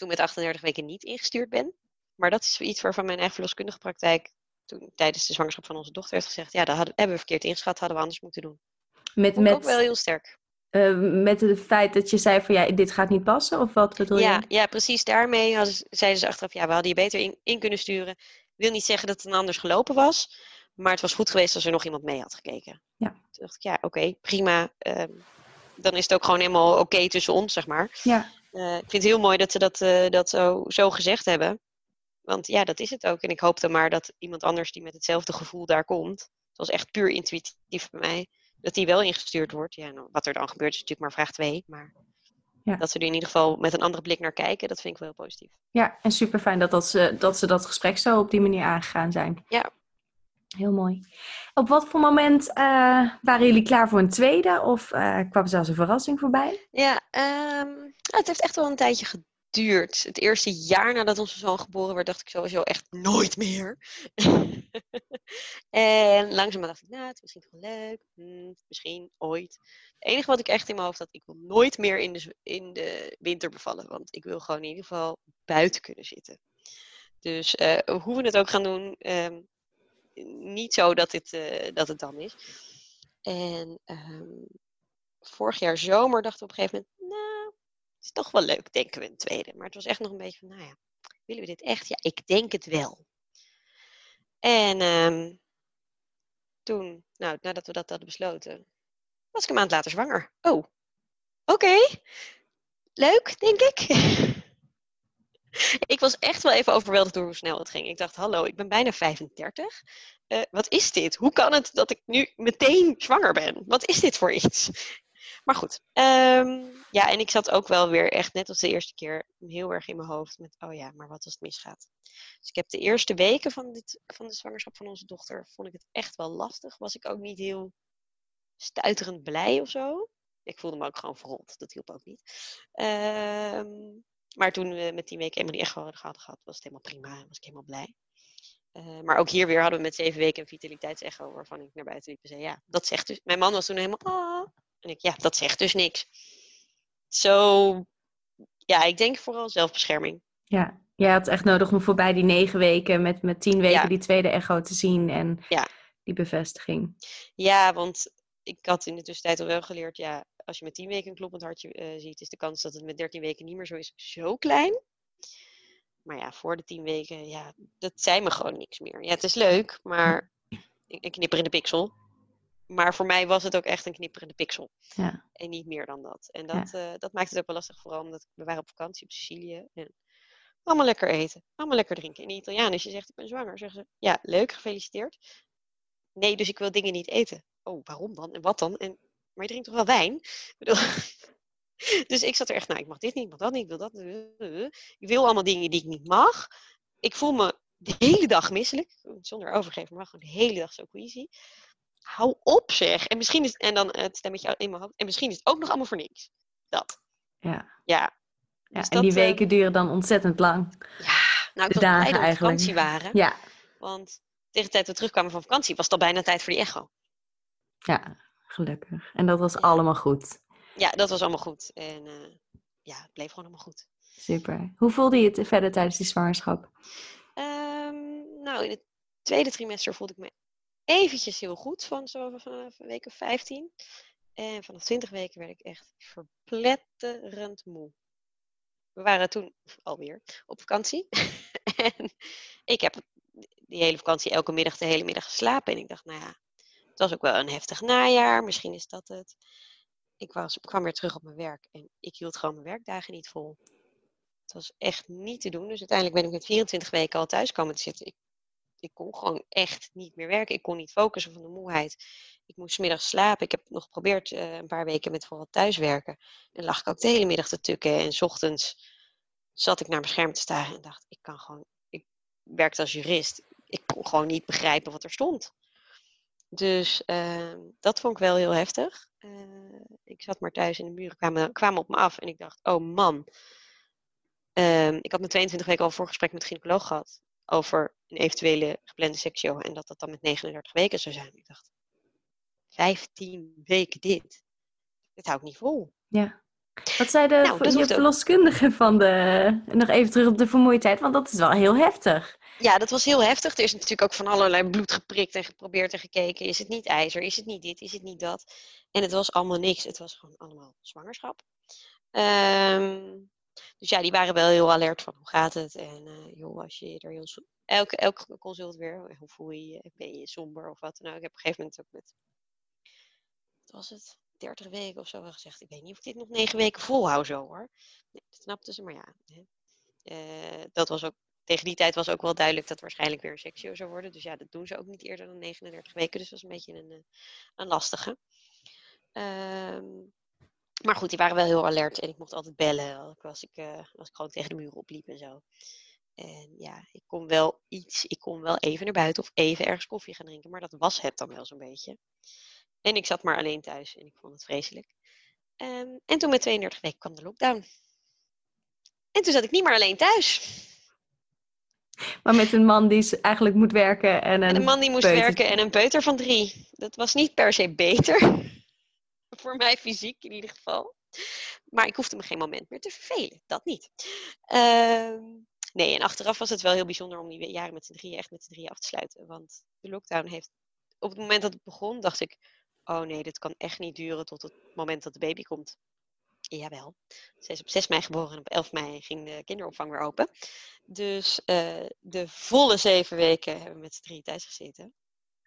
toen met 38 weken niet ingestuurd ben. Maar dat is iets waarvan mijn eigen verloskundige praktijk toen tijdens de zwangerschap van onze dochter heeft gezegd, ja, dat hadden, hebben we verkeerd ingeschat, hadden we anders moeten doen. Met, ik ook met, wel heel sterk. eh, met het feit dat je zei van ja, dit gaat niet passen? Of wat bedoel Ja, je? ja, precies. Daarmee hadden zeiden ze achteraf, ja, we hadden je beter in, in kunnen sturen. Wil niet zeggen dat het een anders gelopen was, maar het was goed geweest als er nog iemand mee had gekeken. Ja. Toen dacht ik, ja, oké, prima. Ehm, dan is het ook gewoon helemaal oké tussen ons, zeg maar. Ja, Eh, ik vind het heel mooi dat ze dat, eh, dat zo, zo gezegd hebben. Want ja, dat is het ook. En ik hoop dan maar dat iemand anders die met hetzelfde gevoel daar komt. Het was echt puur intuïtief bij mij. Dat die wel ingestuurd wordt. Ja, nou, wat er dan gebeurt is natuurlijk maar vraag 2. Maar Ja. dat ze er in ieder geval met een andere blik naar kijken, dat vind ik wel heel positief. ja en super fijn dat, dat, ze, dat ze dat gesprek zo op die manier aangegaan zijn. Ja. Heel mooi. Op wat voor moment eh, waren jullie klaar voor een tweede? Of eh, kwam zelfs een verrassing voorbij? Ja, ehm, nou, het heeft echt wel een tijdje geduurd. Het eerste jaar nadat onze zoon geboren werd, dacht ik sowieso echt nooit meer. en langzaam dacht ik, nou, het is misschien wel leuk. Hm, misschien ooit. Het enige wat ik echt in mijn hoofd had, ik wil nooit meer in de, in de winter bevallen. Want ik wil gewoon in ieder geval buiten kunnen zitten. Dus eh, hoe we het ook gaan doen, ehm, niet zo dat, dit, eh, dat het dan is. En ehm, vorig jaar zomer dachten we op een gegeven moment, nou, het is toch wel leuk, denken we een tweede. Maar het was echt nog een beetje van, nou ja, willen we dit echt? Ja, ik denk het wel. En ehm, toen, nou, nadat we dat hadden besloten, was ik een maand later zwanger. Oh, oké. Leuk, denk ik. ik was echt wel even overweldigd door hoe snel het ging. Ik dacht, hallo, ik ben bijna 35. Eh, wat is dit? Hoe kan het dat ik nu meteen zwanger ben? Wat is dit voor iets? Maar goed, ehm, ja, en ik zat ook wel weer echt net als de eerste keer heel erg in mijn hoofd met, oh ja, maar wat als het misgaat? Dus ik heb de eerste weken van, dit, van de zwangerschap van onze dochter, vond ik het echt wel lastig. Was ik ook niet heel stuiterend blij of zo. Ik voelde me ook gewoon verrot, dat hielp ook niet. Ehm, maar toen we met tien weken eenmaal die echo hadden gehad, was het helemaal prima, was ik helemaal blij. Eh, maar ook hier weer hadden we met zeven weken een vitaliteitsecho waarvan ik naar buiten liep en zei, ja, dat zegt dus... Mijn man was toen helemaal, ah. En ik, ja, dat zegt dus niks. Zo, ja, ik denk vooral zelfbescherming. Ja, jij had echt nodig om voorbij die negen weken met, met tien weken Ja. die tweede echo te zien en Ja. die bevestiging. Ja, want ik had in de tussentijd al wel geleerd, ja, als je met tien weken een kloppend hartje eh, ziet, is de kans dat het met dertien weken niet meer zo is, zo klein. Maar ja, voor de tien weken, ja, dat zei me gewoon niks meer. Ja, het is leuk, maar een een knipper in de pixel. Maar voor mij was het ook echt een knipper in de pixel. Ja. En niet meer dan dat. En dat, eh, dat maakt het ook wel lastig, vooral omdat we waren op vakantie op Sicilië. En allemaal lekker eten, allemaal lekker drinken. En de Italiaan, als je zegt ik ben zwanger, zeggen ze, ja, leuk, gefeliciteerd. Nee, dus ik wil dingen niet eten. Oh, waarom dan? En wat dan? En, maar je drinkt toch wel wijn? Ik bedoel, dus ik zat er echt, nou, ik mag dit niet, ik mag dat niet, ik wil dat. Ik wil allemaal dingen die ik niet mag. Ik voel me de hele dag misselijk, zonder overgeven, maar gewoon de hele dag zo queasy. Hou op zeg. En misschien is en dan het stemmetje in mijn hoofd. En misschien is het ook nog allemaal voor niks. Dat. Ja. Ja. Ja, Dus en die dat, eh, weken duren dan ontzettend lang. Ja, nou ik De dagen dat we vakantie waren. Ja, Want tegen de tijd dat we terugkwamen van vakantie was het al bijna tijd voor die echo. ja. Gelukkig. En dat was allemaal goed. Ja, dat was allemaal goed. En uh, ja, het bleef gewoon allemaal goed. Super. Hoe voelde je het verder tijdens die zwangerschap? Um, nou, in het tweede trimester voelde ik me eventjes heel goed van zo vanaf week of 15. En vanaf 20 weken werd ik echt verpletterend moe. We waren toen alweer op vakantie. en ik heb die hele vakantie elke middag de hele middag geslapen. En ik dacht, nou ja, het was ook wel een heftig najaar. Misschien is dat het. Ik was, kwam weer terug op mijn werk en ik hield gewoon mijn werkdagen niet vol. Het was echt niet te doen. Dus uiteindelijk ben ik met 24 weken al thuis komen te zitten. Ik, ik kon gewoon echt niet meer werken. Ik kon niet focussen van de moeheid. Ik moest middag slapen. Ik heb nog geprobeerd uh, een paar weken met vooral thuiswerken. En lag ik ook de hele middag te tukken. En s ochtends zat ik naar mijn scherm te staren en dacht, ik kan gewoon, ik werkte als jurist. Ik kon gewoon niet begrijpen wat er stond. Dus uh, dat vond ik wel heel heftig. Uh, ik zat maar thuis en de muren kwamen, kwamen op me af. En ik dacht, oh man. Uh, ik had mijn 22 weken al voorgesprek met de gynaecoloog gehad. Over een eventuele geplande sectio. En dat dat dan met 39 weken zou zijn. Ik dacht, 15 weken dit. Dit hou ik niet vol. Ja. Wat zei de nou, je verloskundige van de... Nog even terug op de vermoeidheid, want dat is wel heel heftig. Ja, dat was heel heftig. Er is natuurlijk ook van allerlei bloed geprikt en geprobeerd en gekeken. Is het niet ijzer? Is het niet dit? Is het niet dat? En het was allemaal niks. Het was gewoon allemaal zwangerschap. Um, dus ja, die waren wel heel alert van hoe gaat het? En uh, joh, als je er heel... Elke, elke consult weer, hoe voel je je? Ben je somber of wat dan ook? Ik heb op een gegeven moment ook met... Wat was het? 30 weken of zo gezegd. Ik weet niet of ik dit nog negen weken volhoud zo hoor. Nee, dat snapte ze, maar ja. Uh, dat was ook, tegen die tijd was ook wel duidelijk dat waarschijnlijk weer een sectio zou worden. Dus ja, dat doen ze ook niet eerder dan 39 weken. Dus dat was een beetje een, eh, een lastige. Um, maar goed, die waren wel heel alert en ik mocht altijd bellen als ik, uh, als ik gewoon tegen de muren opliep en zo. En ja, ik kon wel iets, ik kon wel even naar buiten of even ergens koffie gaan drinken, maar dat was het dan wel zo'n beetje. En ik zat maar alleen thuis en ik vond het vreselijk. Um, en toen met 32 weken kwam de lockdown. En toen zat ik niet meer alleen thuis. Maar met een man die eigenlijk moet werken en een. En een man die moest werken en een peuter van drie. Dat was niet per se beter. Voor mij fysiek in ieder geval. Maar ik hoefde me geen moment meer te vervelen. Dat niet. Uh, nee, en achteraf was het wel heel bijzonder om die jaren met z'n drieën echt met z'n drieën af te sluiten. Want de lockdown heeft. Op het moment dat het begon, dacht ik oh nee, dit kan echt niet duren tot het moment dat de baby komt. Jawel. Ze is op 6 mei geboren en op 11 mei ging de kinderopvang weer open. Dus uh, de volle zeven weken hebben we met z'n drie thuis gezeten.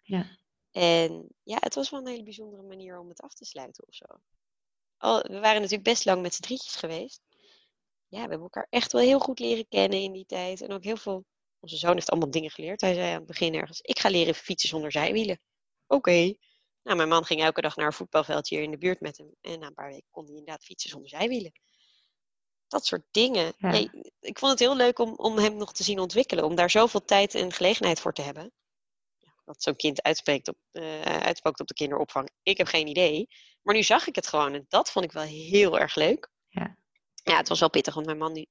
Ja. En ja, het was wel een hele bijzondere manier om het af te sluiten of zo. Al, we waren natuurlijk best lang met z'n drietjes geweest. Ja, we hebben elkaar echt wel heel goed leren kennen in die tijd. En ook heel veel... Onze zoon heeft allemaal dingen geleerd. Hij zei aan het begin ergens, ik ga leren fietsen zonder zijwielen. Oké. Nou, mijn man ging elke dag naar een voetbalveldje hier in de buurt met hem. En na een paar weken kon hij inderdaad fietsen zonder zijwielen. Dat soort dingen. ik vond het heel leuk om, om hem nog te zien ontwikkelen. Om daar zoveel tijd en gelegenheid voor te hebben. Wat zo'n kind uitspreekt op, uh, uitspookt op de kinderopvang. Ik heb geen idee. Maar nu zag ik het gewoon. En dat vond ik wel heel erg leuk. Ja, ja het was wel pittig. Want mijn man die,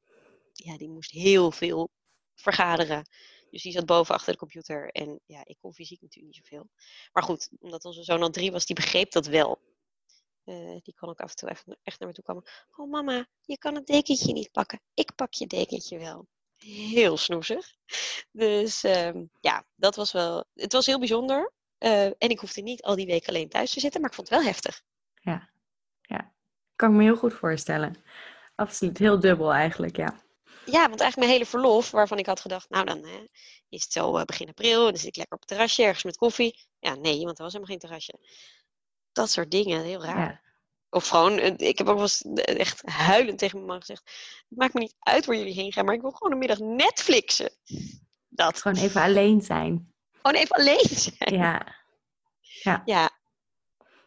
ja, die moest heel veel vergaderen. Dus die zat boven achter de computer. En ja, ik kon fysiek natuurlijk niet zoveel. Maar goed, omdat onze zoon al drie was, die begreep dat wel. Uh, die kon ook af en toe echt, naar me toe komen. Oh mama, je kan het dekentje niet pakken. Ik pak je dekentje wel. Heel snoezig. Dus um, ja, dat was wel. Het was heel bijzonder. Uh, en ik hoefde niet al die weken alleen thuis te zitten, maar ik vond het wel heftig. Ja, ja. Kan ik me heel goed voorstellen. Absoluut, heel dubbel eigenlijk, ja. Ja, want eigenlijk mijn hele verlof, waarvan ik had gedacht, nou dan hè, is het zo uh, begin april en dan zit ik lekker op het terrasje ergens met koffie. Ja, nee, want er was helemaal geen terrasje. Dat soort dingen, heel raar. Ja. Of gewoon, eh, ik heb ook wel eens eh, echt huilend tegen mijn man gezegd, het maakt me niet uit waar jullie heen gaan, maar ik wil gewoon een middag Netflixen. Dat. Gewoon even alleen zijn. Gewoon even alleen zijn. Ja. Ja. ja.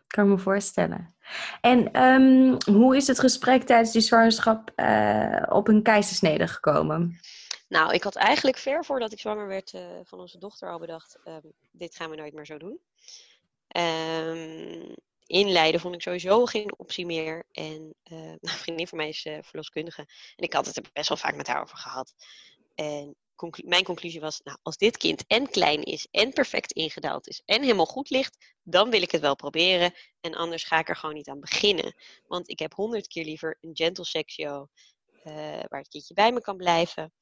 Kan ik me voorstellen. En um, hoe is het gesprek tijdens die zwangerschap uh, op een keizersnede gekomen? Nou, ik had eigenlijk ver voordat ik zwanger werd uh, van onze dochter al bedacht, um, dit gaan we nooit meer zo doen. Um, inleiden vond ik sowieso geen optie meer. En een vriendin van mij is verloskundige. En ik had het er best wel vaak met haar over gehad. En mijn conclusie was, nou, als dit kind en klein is en perfect ingedaald is en helemaal goed ligt, dan wil ik het wel proberen. En anders ga ik er gewoon niet aan beginnen. Want ik heb honderd keer liever een gentle sectio uh, waar het kindje bij me kan blijven.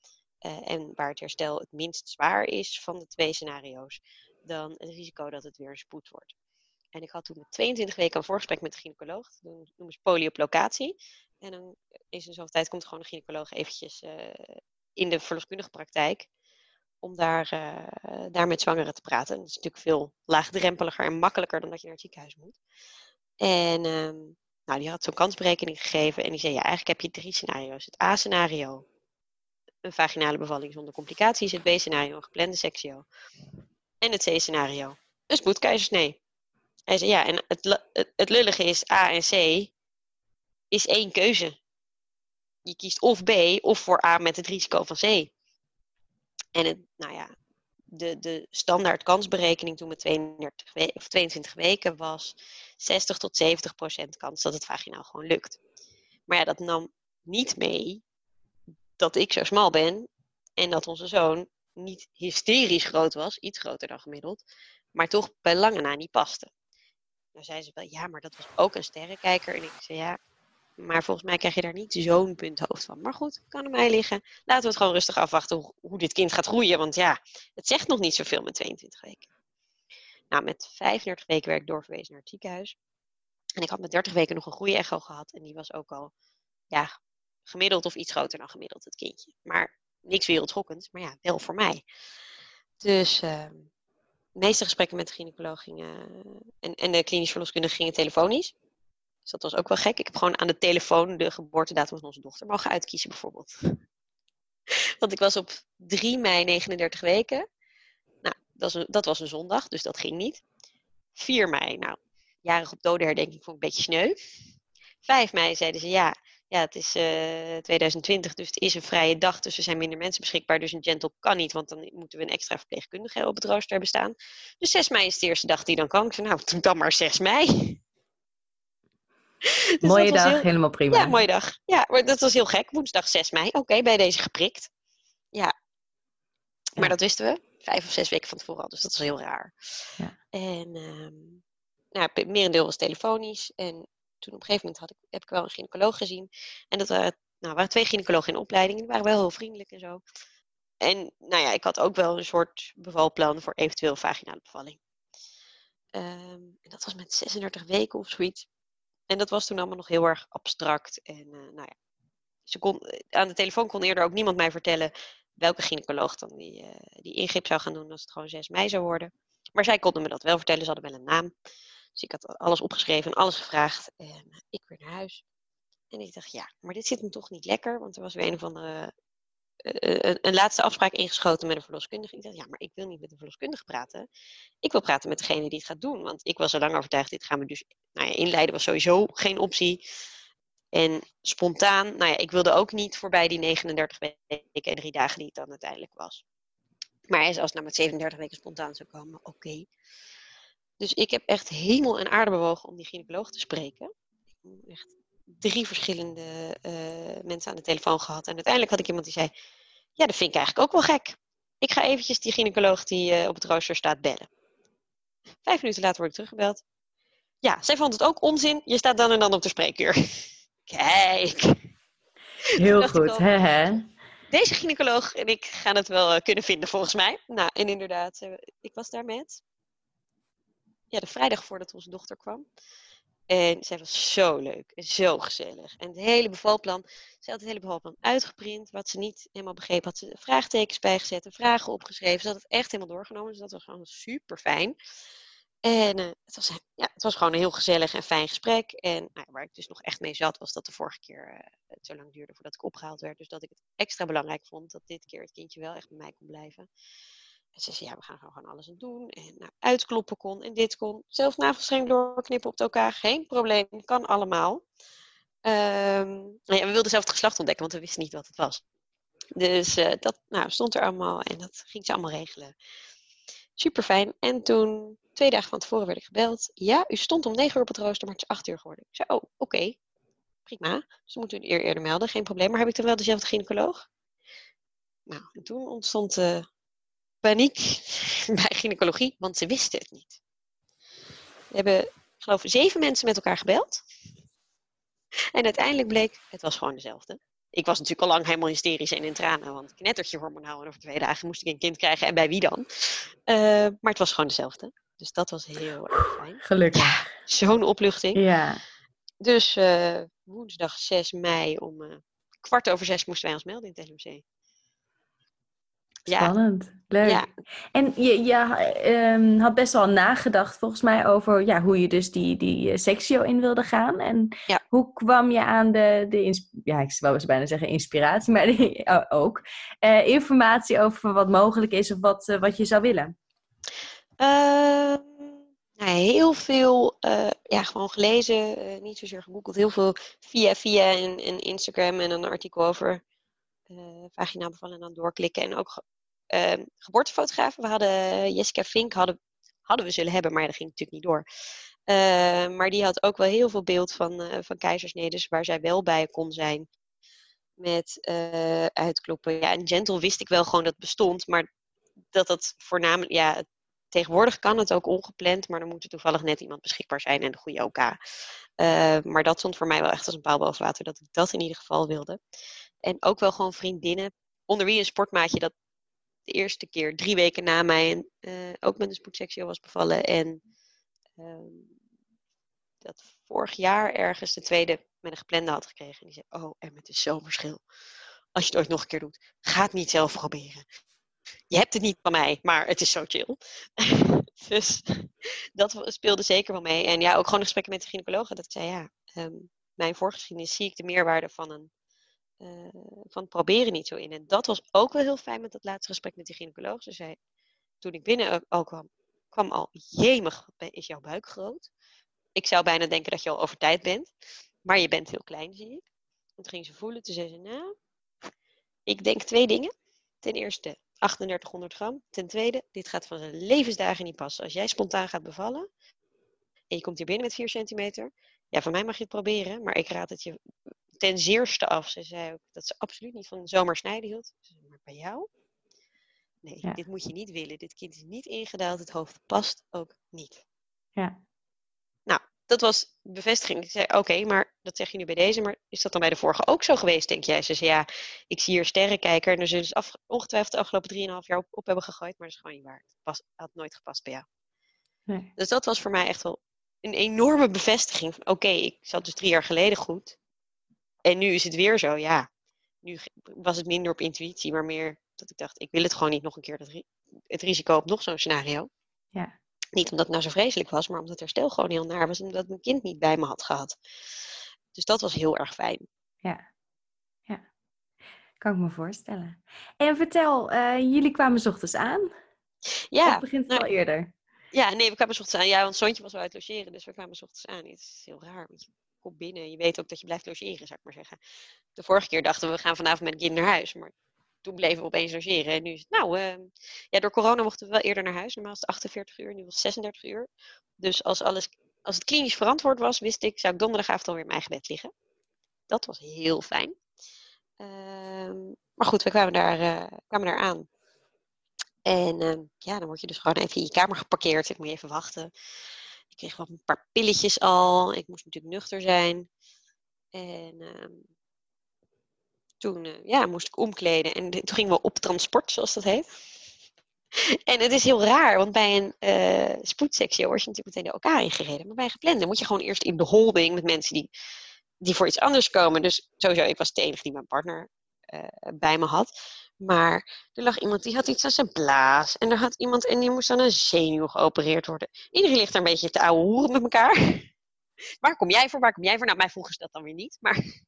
Uh, en waar het herstel het minst zwaar is van de twee scenario's, dan het risico dat het weer een spoed wordt. En ik had toen met 22 weken een voorgesprek met de gynaecoloog. Dat noemen ze polyoplocatie. En dan is in zoveel tijd komt gewoon de gynaecoloog eventjes uh, in de verloskundige praktijk. Om daar, uh, daar met zwangeren te praten. dat is natuurlijk veel laagdrempeliger en makkelijker dan dat je naar het ziekenhuis moet. En um, nou, die had zo'n kansberekening gegeven. En die zei, ja, eigenlijk heb je drie scenario's. Het A-scenario, een vaginale bevalling zonder complicaties. Het B-scenario, een geplande sectio. En het C-scenario, een spoedkeizersnee. Hij zei, ja, en het, het lullige is A en C is één keuze. Je kiest of B of voor A met het risico van C. En het, nou ja, de, de standaard kansberekening toen met 32 we of 22 weken was 60 tot 70 procent kans dat het vaginaal gewoon lukt. Maar ja, dat nam niet mee dat ik zo smal ben en dat onze zoon niet hysterisch groot was, iets groter dan gemiddeld, maar toch bij lange na niet paste. Dan zei ze wel, ja, maar dat was ook een sterrenkijker. En ik zei, ja, maar volgens mij krijg je daar niet zo'n punthoofd van. Maar goed, kan aan mij liggen. Laten we het gewoon rustig afwachten hoe, dit kind gaat groeien. Want ja, het zegt nog niet zoveel met 22 weken. Nou, met 35 weken werd ik doorverwezen naar het ziekenhuis. En ik had met 30 weken nog een goede echo gehad. En die was ook al, ja, gemiddeld of iets groter dan gemiddeld, het kindje. Maar niks wereldschokkends, maar ja, wel voor mij. Dus de meeste gesprekken met de gynaecoloog gingen, en, en de klinisch verloskundige gingen telefonisch. Dus dat was ook wel gek. Ik heb gewoon aan de telefoon de geboortedatum van onze dochter mogen uitkiezen, bijvoorbeeld. Want ik was op 3 mei 39 weken. Nou, dat was, een, dat was een zondag, dus dat ging niet. 4 mei, nou, jarig op dodenherdenking vond ik een beetje sneu. 5 mei zeiden ze ja, ja het is uh, eh, 2020, dus het is een vrije dag, dus er zijn minder mensen beschikbaar. Dus een gentle kan niet, want dan moeten we een extra verpleegkundige op het rooster hebben staan. Dus 6 mei is de eerste dag die dan kan. Ik zei, nou, dan maar 6 mei. dus mooie dag, helemaal prima. Ja, mooie dag. Ja, maar dat was heel gek. Woensdag 6 mei. Oké, bij deze geprikt. Ja. Maar dat wisten we. Vijf of zes weken van tevoren al. Dus dat was heel raar. Ja. En um, nou, het merendeel was telefonisch. En toen op een gegeven moment had ik, heb ik wel een gynaecoloog gezien. En dat waren, nou, waren twee gynaecologen in opleiding. Die waren wel heel vriendelijk en zo. En nou ja, ik had ook wel een soort bevalplan voor eventueel vaginale bevalling. Um, en dat was met 36 weken of zoiets. En dat was toen allemaal nog heel erg abstract. En uh, nou ja, ze kon, eh, aan de telefoon kon eerder ook niemand mij vertellen welke gynaecoloog dan die, uh, die ingreep zou gaan doen als het gewoon 6 mei zou worden. Maar zij konden me dat wel vertellen, ze hadden wel een naam. Dus ik had alles opgeschreven en alles gevraagd. En ik weer naar huis. En ik dacht, ja, maar dit zit me toch niet lekker. Want er was weer een of andere eh, een, een, laatste afspraak ingeschoten met een verloskundige. Ik dacht, ja, maar ik wil niet met een verloskundige praten. Ik wil praten met degene die het gaat doen. Want ik was er lang overtuigd, dit gaan we dus nou ja, inleiden was sowieso geen optie. En spontaan, nou ja, ik wilde ook niet voorbij die 39 weken en drie dagen die het dan uiteindelijk was. Maar als het nou met 37 weken spontaan zou komen, oké. Dus ik heb echt hemel en aarde bewogen om die gynaecoloog te spreken. Echt drie verschillende uh, mensen aan de telefoon gehad. En uiteindelijk had ik iemand die zei: Ja, dat vind ik eigenlijk ook wel gek. Ik ga eventjes die gynaecoloog die uh, op het rooster staat bellen. Vijf minuten later word ik teruggebeld. Ja, zij vond het ook onzin. Je staat dan en dan op de spreekuur. Kijk. Heel goed, hè, hè? Deze gynaecoloog en ik gaan het wel uh, kunnen vinden, volgens mij. Nou, en inderdaad, ik was daar met. Ja, de vrijdag voordat onze dochter kwam. En zij was zo leuk en zo gezellig. En het hele bevalplan, ze had het hele bevalplan uitgeprint. Wat ze niet helemaal begreep, had ze vraagtekens bijgezet en vragen opgeschreven. Ze had het echt helemaal doorgenomen, dus dat was gewoon super fijn. En uh, het, was, ja, het was gewoon een heel gezellig en fijn gesprek. En nou, waar ik dus nog echt mee zat, was dat de vorige keer uh, het zo lang duurde voordat ik opgehaald werd. Dus dat ik het extra belangrijk vond dat dit keer het kindje wel echt bij mij kon blijven. En ze zei, ja, we gaan gewoon alles aan doen. En nou, uitkloppen kon en dit kon. Zelf navelstreng doorknippen op elkaar, geen probleem, kan allemaal. Um, nou ja, we wilden zelf het geslacht ontdekken, want we wisten niet wat het was. Dus uh, dat nou, stond er allemaal en dat ging ze allemaal regelen. Super fijn. En toen, twee dagen van tevoren, werd ik gebeld. Ja, u stond om negen uur op het rooster, maar het is acht uur geworden. Ik zei, oh, oké. Prima. Dus dan moeten een eer eerder melden, geen probleem. Maar heb ik dan wel dezelfde gynaecoloog? Nou, en toen ontstond uh, paniek bij gynaecologie, want ze wisten het niet. We hebben, ik geloof, zeven mensen met elkaar gebeld. En uiteindelijk bleek, het was gewoon dezelfde. Ik was natuurlijk al lang helemaal hysterisch en in tranen, want knettertje hormonaal en over twee dagen moest ik een kind krijgen en bij wie dan? Uh, maar het was gewoon dezelfde. Dus dat was heel erg fijn. Gelukkig. Ja, zo'n opluchting. Ja. Dus uh, woensdag 6 mei om uh, kwart over zes moesten wij ons melden in het LMC. Spannend, leuk. Ja. En je, je um, had best wel nagedacht volgens mij over ja, hoe je dus die, die sectio in wilde gaan. En Ja. hoe kwam je aan de, de ja, ik wou eens bijna zeggen inspiratie, maar die- ook. Eh, informatie over wat mogelijk is of wat, eh, wat je zou willen. Ehm, nou, heel veel, eh, ja, gewoon gelezen, eh, niet zozeer gegoogeld. Heel veel via via en, en Instagram en een artikel over eh vaginaal bevallen en dan doorklikken. En ook ge- ehm, geboortefotografen. We hadden Jessica Vink, hadden, hadden we zullen hebben, maar dat ging natuurlijk niet door. Eh, maar die had ook wel heel veel beeld van, eh van keizersnedes waar zij wel bij kon zijn. Met eh, uitkloppen. Ja, en gentle wist ik wel gewoon dat bestond, maar dat dat voornamelijk, ja, Tegenwoordig kan het ook ongepland, maar dan moet er toevallig net iemand beschikbaar zijn en de goede OK. Eh, maar dat stond voor mij wel echt als een paal boven water, dat ik dat in ieder geval wilde. En ook wel gewoon vriendinnen, onder wie een sportmaatje dat de eerste keer drie weken na mij eh, ook met een spoedseksueel was bevallen. En ehm, dat vorig jaar ergens de tweede met een geplande had gekregen. En die zei, oh, en met is zo'n verschil. Als je het ooit nog een keer doet, ga het niet zelf proberen je hebt het niet van mij, maar het is zo chill. dus dat speelde zeker wel mee. En ja, ook gewoon gesprekken met de gynaecologen. Dat ik zei, ja, ehm, mijn voorgeschiedenis zie ik de meerwaarde van, een, eh, van proberen niet zo in. En dat was ook wel heel fijn met dat laatste gesprek met de gynaecoloog. Ze zei, toen ik binnen al kwam, kwam al, jemig, is jouw buik groot? Ik zou bijna denken dat je al over tijd bent. Maar je bent heel klein, zie ik. En toen ging ze voelen. Toen zei ze, nou, ik denk twee dingen. Ten eerste 3800 gram. Ten tweede, dit gaat van zijn levensdagen niet passen. Als jij spontaan gaat bevallen en je komt hier binnen met 4 centimeter. Ja, van mij mag je het proberen, maar ik raad het je ten zeerste af. Ze zei ook dat ze absoluut niet van zomaar snijden hield. Zei, Maar bij jou? Nee, Ja. dit moet je niet willen. Dit kind is niet ingedaald. Het hoofd past ook niet. Ja. Dat was bevestiging. Ik zei, oké, maar dat zeg je nu bij deze, maar is dat dan bij de vorige ook zo geweest, denk jij? Ze zei, ja, ik zie hier sterrenkijker en er zullen ze af, ongetwijfeld de afgelopen 3,5 jaar op, op hebben gegooid, maar dat is gewoon niet waar. Het pas, had nooit gepast bij jou. Nee. Dus dat was voor mij echt wel een enorme bevestiging van, oké, ik zat dus drie jaar geleden goed en nu is het weer zo, ja. Nu was het minder op intuïtie, maar meer dat ik dacht, ik wil het gewoon niet nog een keer, dat ri- het risico op nog zo'n scenario. Ja. Niet omdat het nou zo vreselijk was, maar omdat het herstel gewoon heel naar was. Omdat mijn kind niet bij me had gehad. Dus dat was heel erg fijn. Ja. Ja. Kan ik me voorstellen. En vertel, eh, jullie kwamen 's ochtends aan? Ja, of begint het nou, al eerder? ja nee, we kwamen 's ochtends aan. Ja, want Sontje was wel uit logeren, dus we kwamen 's ochtends aan. Het is heel raar, want je komt binnen en je weet ook dat je blijft logeren, zou ik maar zeggen. De vorige keer dachten we, we gaan vanavond met kind naar huis. Maar toen bleven we opeens logeren. En nu is het, nou, eh, ja, door corona mochten we wel eerder naar huis. Normaal is het 48 uur, nu was het 36 uur. Dus als, alles, als het klinisch verantwoord was, wist ik, zou ik donderdagavond alweer in mijn eigen bed liggen. Dat was heel fijn. Ehm, maar goed, we kwamen daar, eh, kwamen daar aan. En ehm, ja, dan word je dus gewoon even in je kamer geparkeerd. Ik moet even wachten. Ik kreeg wel een paar pilletjes al. Ik moest natuurlijk nuchter zijn. En ehm, toen eh, ja, moest ik omkleden. En toen gingen we op transport, zoals dat heet. En het is heel raar, want bij een eh spoedsectie je natuurlijk meteen de elkaar ingereden. Maar bij geplande moet je gewoon eerst in de holding met mensen die, die voor iets anders komen. Dus sowieso, ik was de enige die mijn partner eh, bij me had. Maar er lag iemand die had iets aan zijn blaas. En er had iemand en die moest aan een zenuw geopereerd worden. Iedereen ligt er een beetje te ouwe hoeren met elkaar. Waar kom jij voor? Waar kom jij voor? Nou, mij vroegen ze dat dan weer niet. Maar,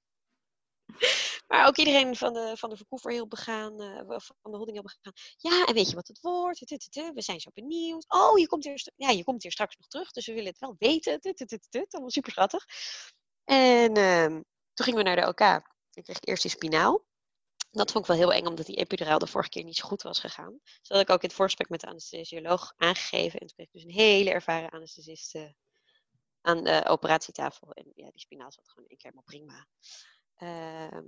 maar ook iedereen van de, van de verkoever heel begaan. eh, van de holding heel begaan. Ja, en weet je wat het wordt? We zijn zo benieuwd. Oh, je komt, hier, ja, je komt hier straks nog terug. Dus we willen het wel weten. Allemaal super schattig. En ehm, toen gingen we naar de OK. Ik kreeg eerst die spinaal. Dat vond ik wel heel eng, omdat die epiduraal de vorige keer niet zo goed was gegaan. Dus dat had ik ook in het voorgesprek met de anesthesioloog aangegeven. En toen kreeg ik dus een hele ervaren anesthesist eh, aan de operatietafel. En ja, die spinaal zat gewoon één keer helemaal prima. Ehm,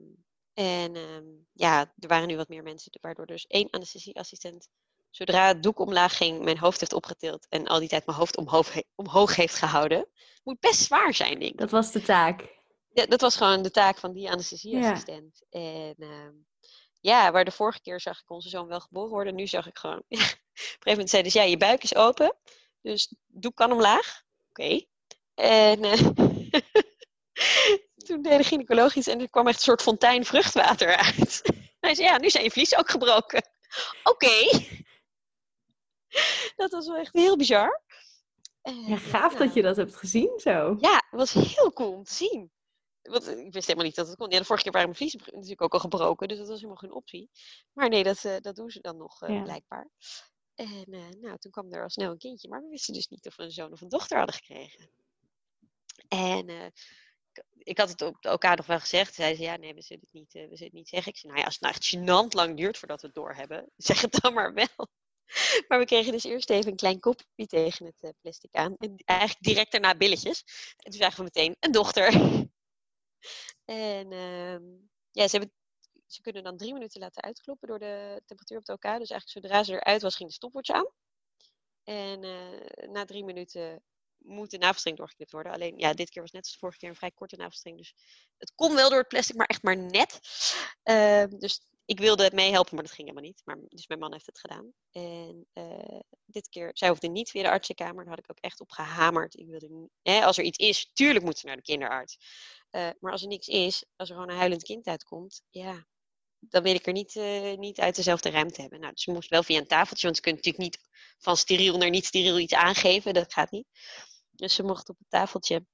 En ehm, ja, er waren nu wat meer mensen, waardoor dus één anesthesieassistent, zodra het doek omlaag ging, mijn hoofd heeft opgetild en al die tijd mijn hoofd omhoog, omhoog heeft gehouden. Moet best zwaar zijn, denk ik. Dat was de taak. Ja, dat was gewoon de taak van die anesthesieassistent. En ehm, ja, waar de vorige keer zag ik onze zoon wel geboren worden, nu zag ik gewoon. Op een gegeven moment zei dus ja, je buik is open, dus doek kan omlaag. Oké. En uh, toen deed de gynaecologisch en er kwam echt een soort fontein vruchtwater uit. Hij zei, ja, nu zijn je vlies ook gebroken. Oké. Dat was wel echt heel bizar. ja, gaaf dat je dat hebt gezien zo. Ja, het was heel cool om te zien. Want ik wist helemaal niet dat het kon. Ja, de vorige keer waren mijn vliezen natuurlijk ook al gebroken, dus dat was helemaal geen optie. Maar nee, dat, uh, dat doen ze dan nog uh, blijkbaar. En uh, nou, toen kwam er al snel een kindje, maar we wisten dus niet of we een zoon of een dochter hadden gekregen. En ik had het op elkaar nog wel gezegd. Zij zei, ja, nee, we zullen het niet, we zullen het niet zeggen. Ik zei, nou ja, als het nou echt gênant lang duurt voordat we het doorhebben, zeg het dan maar wel. Maar we kregen dus eerst even een klein kopje tegen het plastic aan. En eigenlijk direct daarna billetjes. En toen zagen we meteen een dochter. En uh, ja, ze, hebben, ze kunnen dan drie minuten laten uitkloppen door de temperatuur op de OK. Dus eigenlijk zodra ze eruit was, ging de stopwatch aan. En uh, na drie minuten moet de navelstreng doorgeknipt worden. Alleen, ja, dit keer was net als de vorige keer een vrij korte navelstreng. Dus het kon wel door het plastic, maar echt maar net. Uh, dus ik wilde meehelpen, maar dat ging helemaal niet. Maar, dus mijn man heeft het gedaan. En uh, dit keer, zij hoefde niet via de artsenkamer. Daar had ik ook echt op gehamerd. Ik wilde, hè, als er iets is, tuurlijk moet ze naar de kinderarts. Uh, maar als er niks is, als er gewoon een huilend kind uitkomt, ja, dan wil ik er niet, uh, niet uit dezelfde ruimte hebben. Nou, dus ze moest wel via een tafeltje, want ze kunnen natuurlijk niet van steriel naar niet steriel iets aangeven. Dat gaat niet. Dus ze mocht op het tafeltje.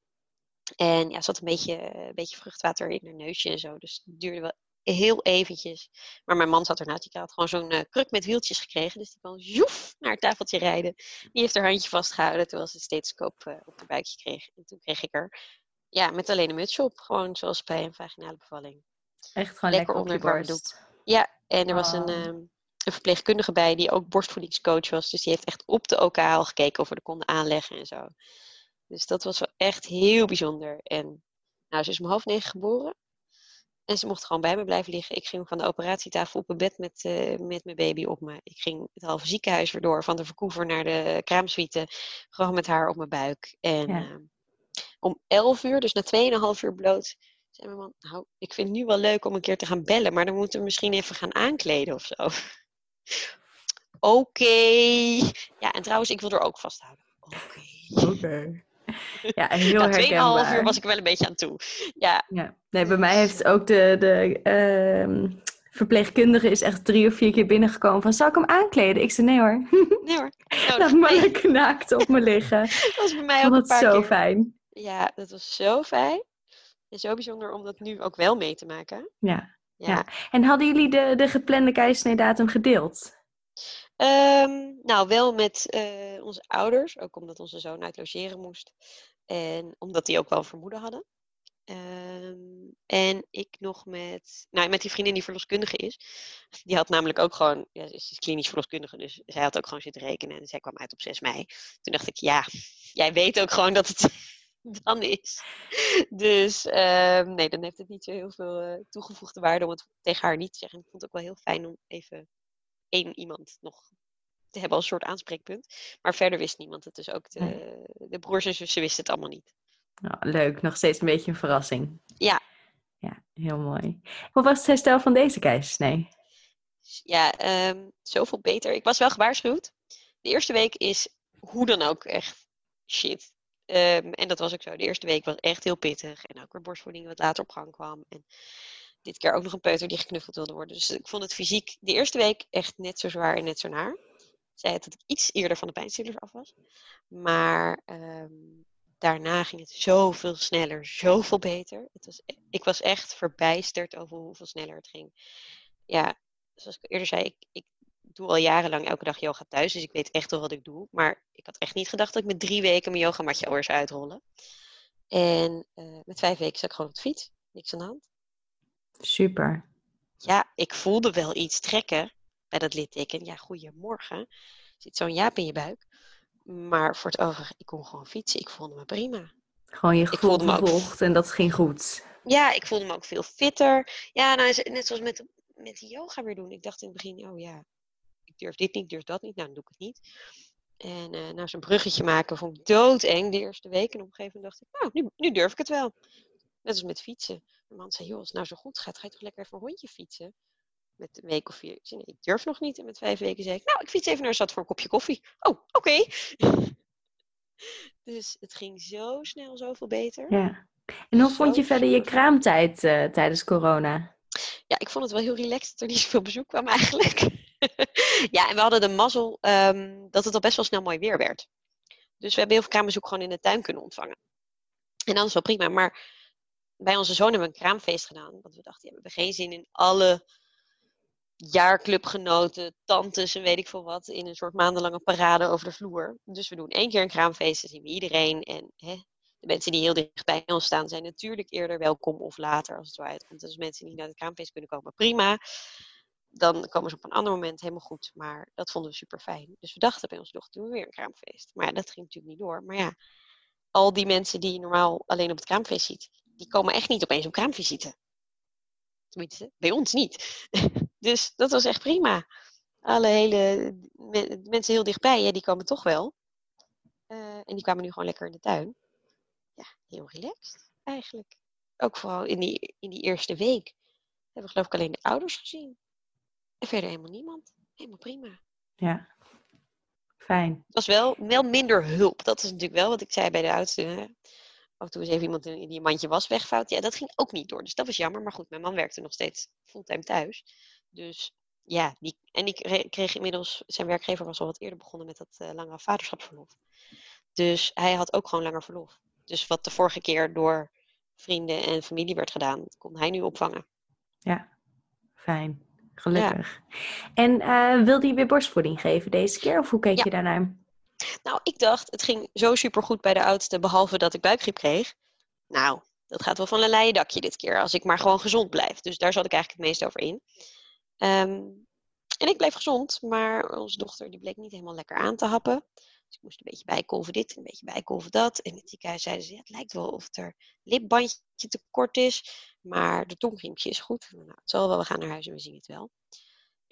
En ja, ze had een beetje, een beetje vruchtwater in haar neusje en zo. Dus het duurde wel heel eventjes. Maar mijn man zat ernaast. Die had gewoon zo'n uh, kruk met wieltjes gekregen. Dus die kon zoef naar het tafeltje rijden. Die heeft haar handje vastgehouden terwijl ze een stethoscoop uh, op haar buikje kreeg. En toen kreeg ik er ja, met alleen een mutsje op. Gewoon zoals bij een vaginale bevalling. Echt gewoon lekker, lekker onder het doek. Ja, en er was een, um, een verpleegkundige bij die ook borstvoedingscoach was. Dus die heeft echt op de OK al gekeken of we er konden aanleggen en zo. Dus dat was wel echt heel bijzonder. En nou, ze is om half negen geboren. En ze mocht gewoon bij me blijven liggen. Ik ging van de operatietafel op mijn bed met, uh, met mijn baby op me. Ik ging het halve ziekenhuis weer door. Van de verkoever naar de kraamsuite. Gewoon met haar op mijn buik. En ja. uh, om elf uur, dus na tweeënhalf uur bloot, zei mijn man... Nou, ik vind het nu wel leuk om een keer te gaan bellen. Maar dan moeten we misschien even gaan aankleden of zo. Oké. Okay. Ja, en trouwens, ik wil er ook vasthouden. Oké. Okay. Oké. Okay. Ja, heel nou, herkenbaar. 2,5 uur was ik wel een beetje aan toe. Ja. ja. Nee, bij mij heeft ook de, de uh, verpleegkundige is echt drie of vier keer binnengekomen van, zal ik hem aankleden? Ik zei, nee hoor. Nee hoor. Nou, Laat maar lekker naakt op me liggen. dat was bij mij ook een paar zo keer. fijn. Ja, dat was zo fijn. En zo bijzonder om dat nu ook wel mee te maken. Ja. Ja. ja. En hadden jullie de, de geplande keisnee-datum gedeeld? Um, nou, wel met uh, onze ouders, ook omdat onze zoon uit logeren moest. En omdat die ook wel vermoeden hadden. Um, en ik nog met, nou, met die vriendin die verloskundige is. Die had namelijk ook gewoon, ja, ze is klinisch verloskundige, dus zij had ook gewoon zitten rekenen. En zij kwam uit op 6 mei. Toen dacht ik, ja, jij weet ook gewoon dat het dan is. Dus um, nee, dan heeft het niet zo heel veel uh, toegevoegde waarde om het tegen haar niet te zeggen. Ik vond het ook wel heel fijn om even één iemand nog te hebben als soort aanspreekpunt. Maar verder wist niemand het. Dus ook de, de broers en zussen wisten het allemaal niet. Nou, leuk, nog steeds een beetje een verrassing. Ja. Ja, heel mooi. Hoe was het herstel van deze keizersnee? Ja, um, zoveel beter. Ik was wel gewaarschuwd. De eerste week is hoe dan ook echt shit. Um, en dat was ook zo. De eerste week was echt heel pittig. En ook weer borstvoeding wat later op gang kwam. En dit keer ook nog een peuter die geknuffeld wilde worden. Dus ik vond het fysiek de eerste week echt net zo zwaar en net zo naar. Zij het dat ik iets eerder van de pijnstillers af was. Maar um, daarna ging het zoveel sneller, zoveel beter. Het was, ik was echt verbijsterd over hoeveel sneller het ging. Ja, zoals ik eerder zei, ik, ik doe al jarenlang elke dag yoga thuis. Dus ik weet echt wel wat ik doe. Maar ik had echt niet gedacht dat ik met drie weken mijn yogamatje alweer zou uitrollen. En uh, met vijf weken zat ik gewoon op de fiets. Niks aan de hand. Super. Ja, ik voelde wel iets trekken bij dat litteken. Ja, goedemorgen. Er zit zo'n jaap in je buik. Maar voor het overige, ik kon gewoon fietsen. Ik voelde me prima. Gewoon je gevoel gevolgd ook... en dat ging goed. ja, ik voelde me ook veel fitter. Ja, nou, net zoals met, met yoga weer doen. Ik dacht in het begin, oh ja, ik durf dit niet, ik durf dat niet. Nou, dan doe ik het niet. En uh, nou, zo'n bruggetje maken vond ik doodeng de eerste week. En op een gegeven moment dacht ik, nou, nu, nu durf ik het wel. Net als met fietsen. Mijn man zei, joh, als het nou zo goed gaat, ga je toch lekker even een rondje fietsen? Met een week of vier. Ik zei, nee, ik durf nog niet. En met vijf weken zei ik, nou, ik fiets even naar stad voor een kopje koffie. Oh, oké. dus het ging zo snel zoveel beter. Ja. En hoe vond je verder je kraamtijd uh, tijdens corona? Ja, ik vond het wel heel relaxed dat er niet zoveel bezoek kwam eigenlijk. ja, en we hadden de mazzel um, dat het al best wel snel mooi weer werd. Dus we hebben heel veel kraambezoek gewoon in de tuin kunnen ontvangen. En dat is wel prima. Maar bij onze zoon hebben we een kraamfeest gedaan. Want we dachten, ja, we hebben geen zin in alle jaarclubgenoten, tantes en weet ik veel wat. In een soort maandenlange parade over de vloer. Dus we doen één keer een kraamfeest. Dan zien we iedereen. En hè, de mensen die heel dicht bij ons staan zijn natuurlijk eerder welkom of later als het zo uitkomt. Dus mensen die naar het kraamfeest kunnen komen, prima. Dan komen ze op een ander moment helemaal goed. Maar dat vonden we super fijn. Dus we dachten bij onze dochter, doen we weer een kraamfeest. Maar ja, dat ging natuurlijk niet door. Maar ja, al die mensen die je normaal alleen op het kraamfeest ziet, die komen echt niet opeens op kraamvisite. Tenminste, bij ons niet. dus dat was echt prima. Alle hele mensen heel dichtbij, ja, die komen toch wel. Uh, en die kwamen nu gewoon lekker in de tuin. Ja, heel relaxed eigenlijk. Ook vooral in die, in die eerste week. Hebben we geloof ik alleen de ouders gezien. En verder helemaal niemand. Helemaal prima. Ja, fijn. Het was wel, wel minder hulp. Dat is natuurlijk wel wat ik zei bij de oudste af en toe is even iemand die een mandje was wegvouwt. Ja, dat ging ook niet door. Dus dat was jammer. Maar goed, mijn man werkte nog steeds fulltime thuis. Dus ja, die, en die kreeg inmiddels, zijn werkgever was al wat eerder begonnen met dat uh, lange vaderschapsverlof. Dus hij had ook gewoon langer verlof. Dus wat de vorige keer door vrienden en familie werd gedaan, kon hij nu opvangen. Ja, fijn. Gelukkig. En uh, wilde je weer borstvoeding geven deze keer? Of hoe keek je daarnaar? Nou, ik dacht, het ging zo supergoed bij de oudste, behalve dat ik buikgriep kreeg. Nou, dat gaat wel van een leien dakje dit keer, als ik maar gewoon gezond blijf. Dus daar zat ik eigenlijk het meest over in. Um, en ik bleef gezond, maar onze dochter die bleek niet helemaal lekker aan te happen. Dus ik moest een beetje bijkolven dit, een beetje bijkolven dat. En in het ziekenhuis zeiden ze, het lijkt wel of er lipbandje te kort is, maar de tongriempje is goed. Nou, het zal wel, we gaan naar huis en we zien het wel.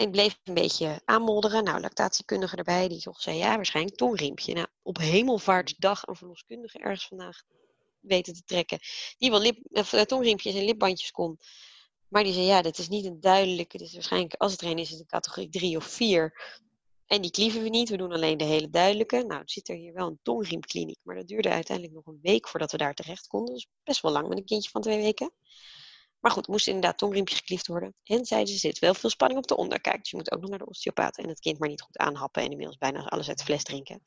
En ik bleef een beetje aanmodderen. Nou, lactatiekundige erbij, die toch zei, ja, waarschijnlijk tongriempje. Nou, op hemelvaartsdag een verloskundige ergens vandaag weten te trekken. Die wel lip, of, uh, tongriempjes en lipbandjes kon. Maar die zei, ja, dat is niet een duidelijke, dus waarschijnlijk, als het er een is, is het een categorie 3 of 4. En die klieven we niet, we doen alleen de hele duidelijke. Nou, er zit er hier wel een tongriemkliniek, maar dat duurde uiteindelijk nog een week voordat we daar terecht konden. Dus best wel lang met een kindje van twee weken. Maar goed, moest inderdaad tongriempje gekliefd worden. En zeiden ze, zit wel veel spanning op de onderkaak. Dus je moet ook nog naar de osteopaat. En het kind maar niet goed aanhappen en inmiddels bijna alles uit de fles drinken.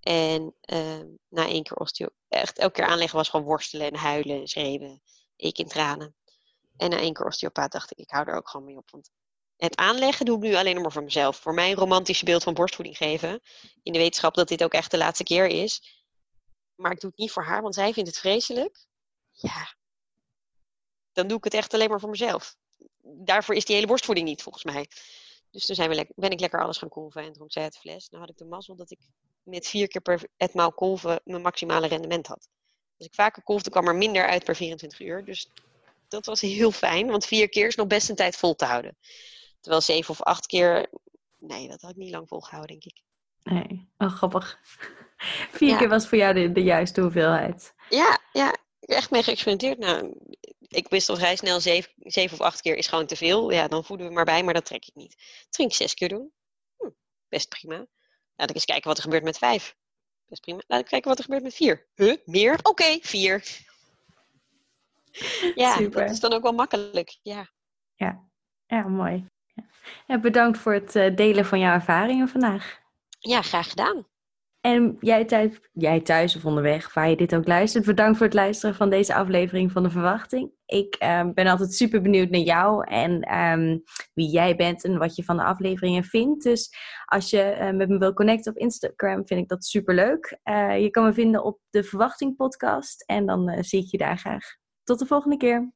En uh, na één keer osteo... Echt elke keer aanleggen was gewoon worstelen en huilen en schreeuwen. Ik in tranen. En na één keer osteopaat dacht ik, ik hou er ook gewoon mee op. Want het aanleggen doe ik nu alleen maar voor mezelf. Voor mijn romantische beeld van borstvoeding geven. In de wetenschap dat dit ook echt de laatste keer is. Maar ik doe het niet voor haar, want zij vindt het vreselijk. Ja, dan doe ik het echt alleen maar voor mezelf. Daarvoor is die hele borstvoeding niet, volgens mij. Dus toen zijn we ben ik lekker alles gaan kolven en dronk zij het fles. Nou had ik de mazzel dat ik met vier keer per etmaal kolven mijn maximale rendement had. Als ik vaker kolfde, kwam er minder uit per 24 uur. Dus dat was heel fijn, want vier keer is nog best een tijd vol te houden. Terwijl zeven of acht keer, nee, dat had ik niet lang volgehouden, denk ik. Nee, oh, grappig. Vier keer was voor jou de, de juiste hoeveelheid. Ja, ja, echt mee geëxperimenteerd. Nou, ik wist al vrij snel zeven, zeven, of acht keer is gewoon te veel. Ja, dan voeden we maar bij, maar dat trek ik niet. Dat ging ik zes keer doen. Hm, best prima. Laat ik eens kijken wat er gebeurt met vijf. Best prima. Laat ik kijken wat er gebeurt met vier. Huh? Meer? Oké, vier. Ja, Super. dat is dan ook wel makkelijk. Ja, ja. ja mooi. Ja. bedankt voor het eh, delen van jouw ervaringen vandaag. Ja, graag gedaan. En jij thuis, jij thuis of onderweg, waar je dit ook luistert, bedankt voor het luisteren van deze aflevering van De Verwachting. Ik uh, ben altijd super benieuwd naar jou en um, wie jij bent en wat je van de afleveringen vindt. Dus als je uh, met me wil connecten op Instagram, vind ik dat super leuk. Uh, je kan me vinden op De Verwachting Podcast en dan zie ik je daar graag. Tot de volgende keer.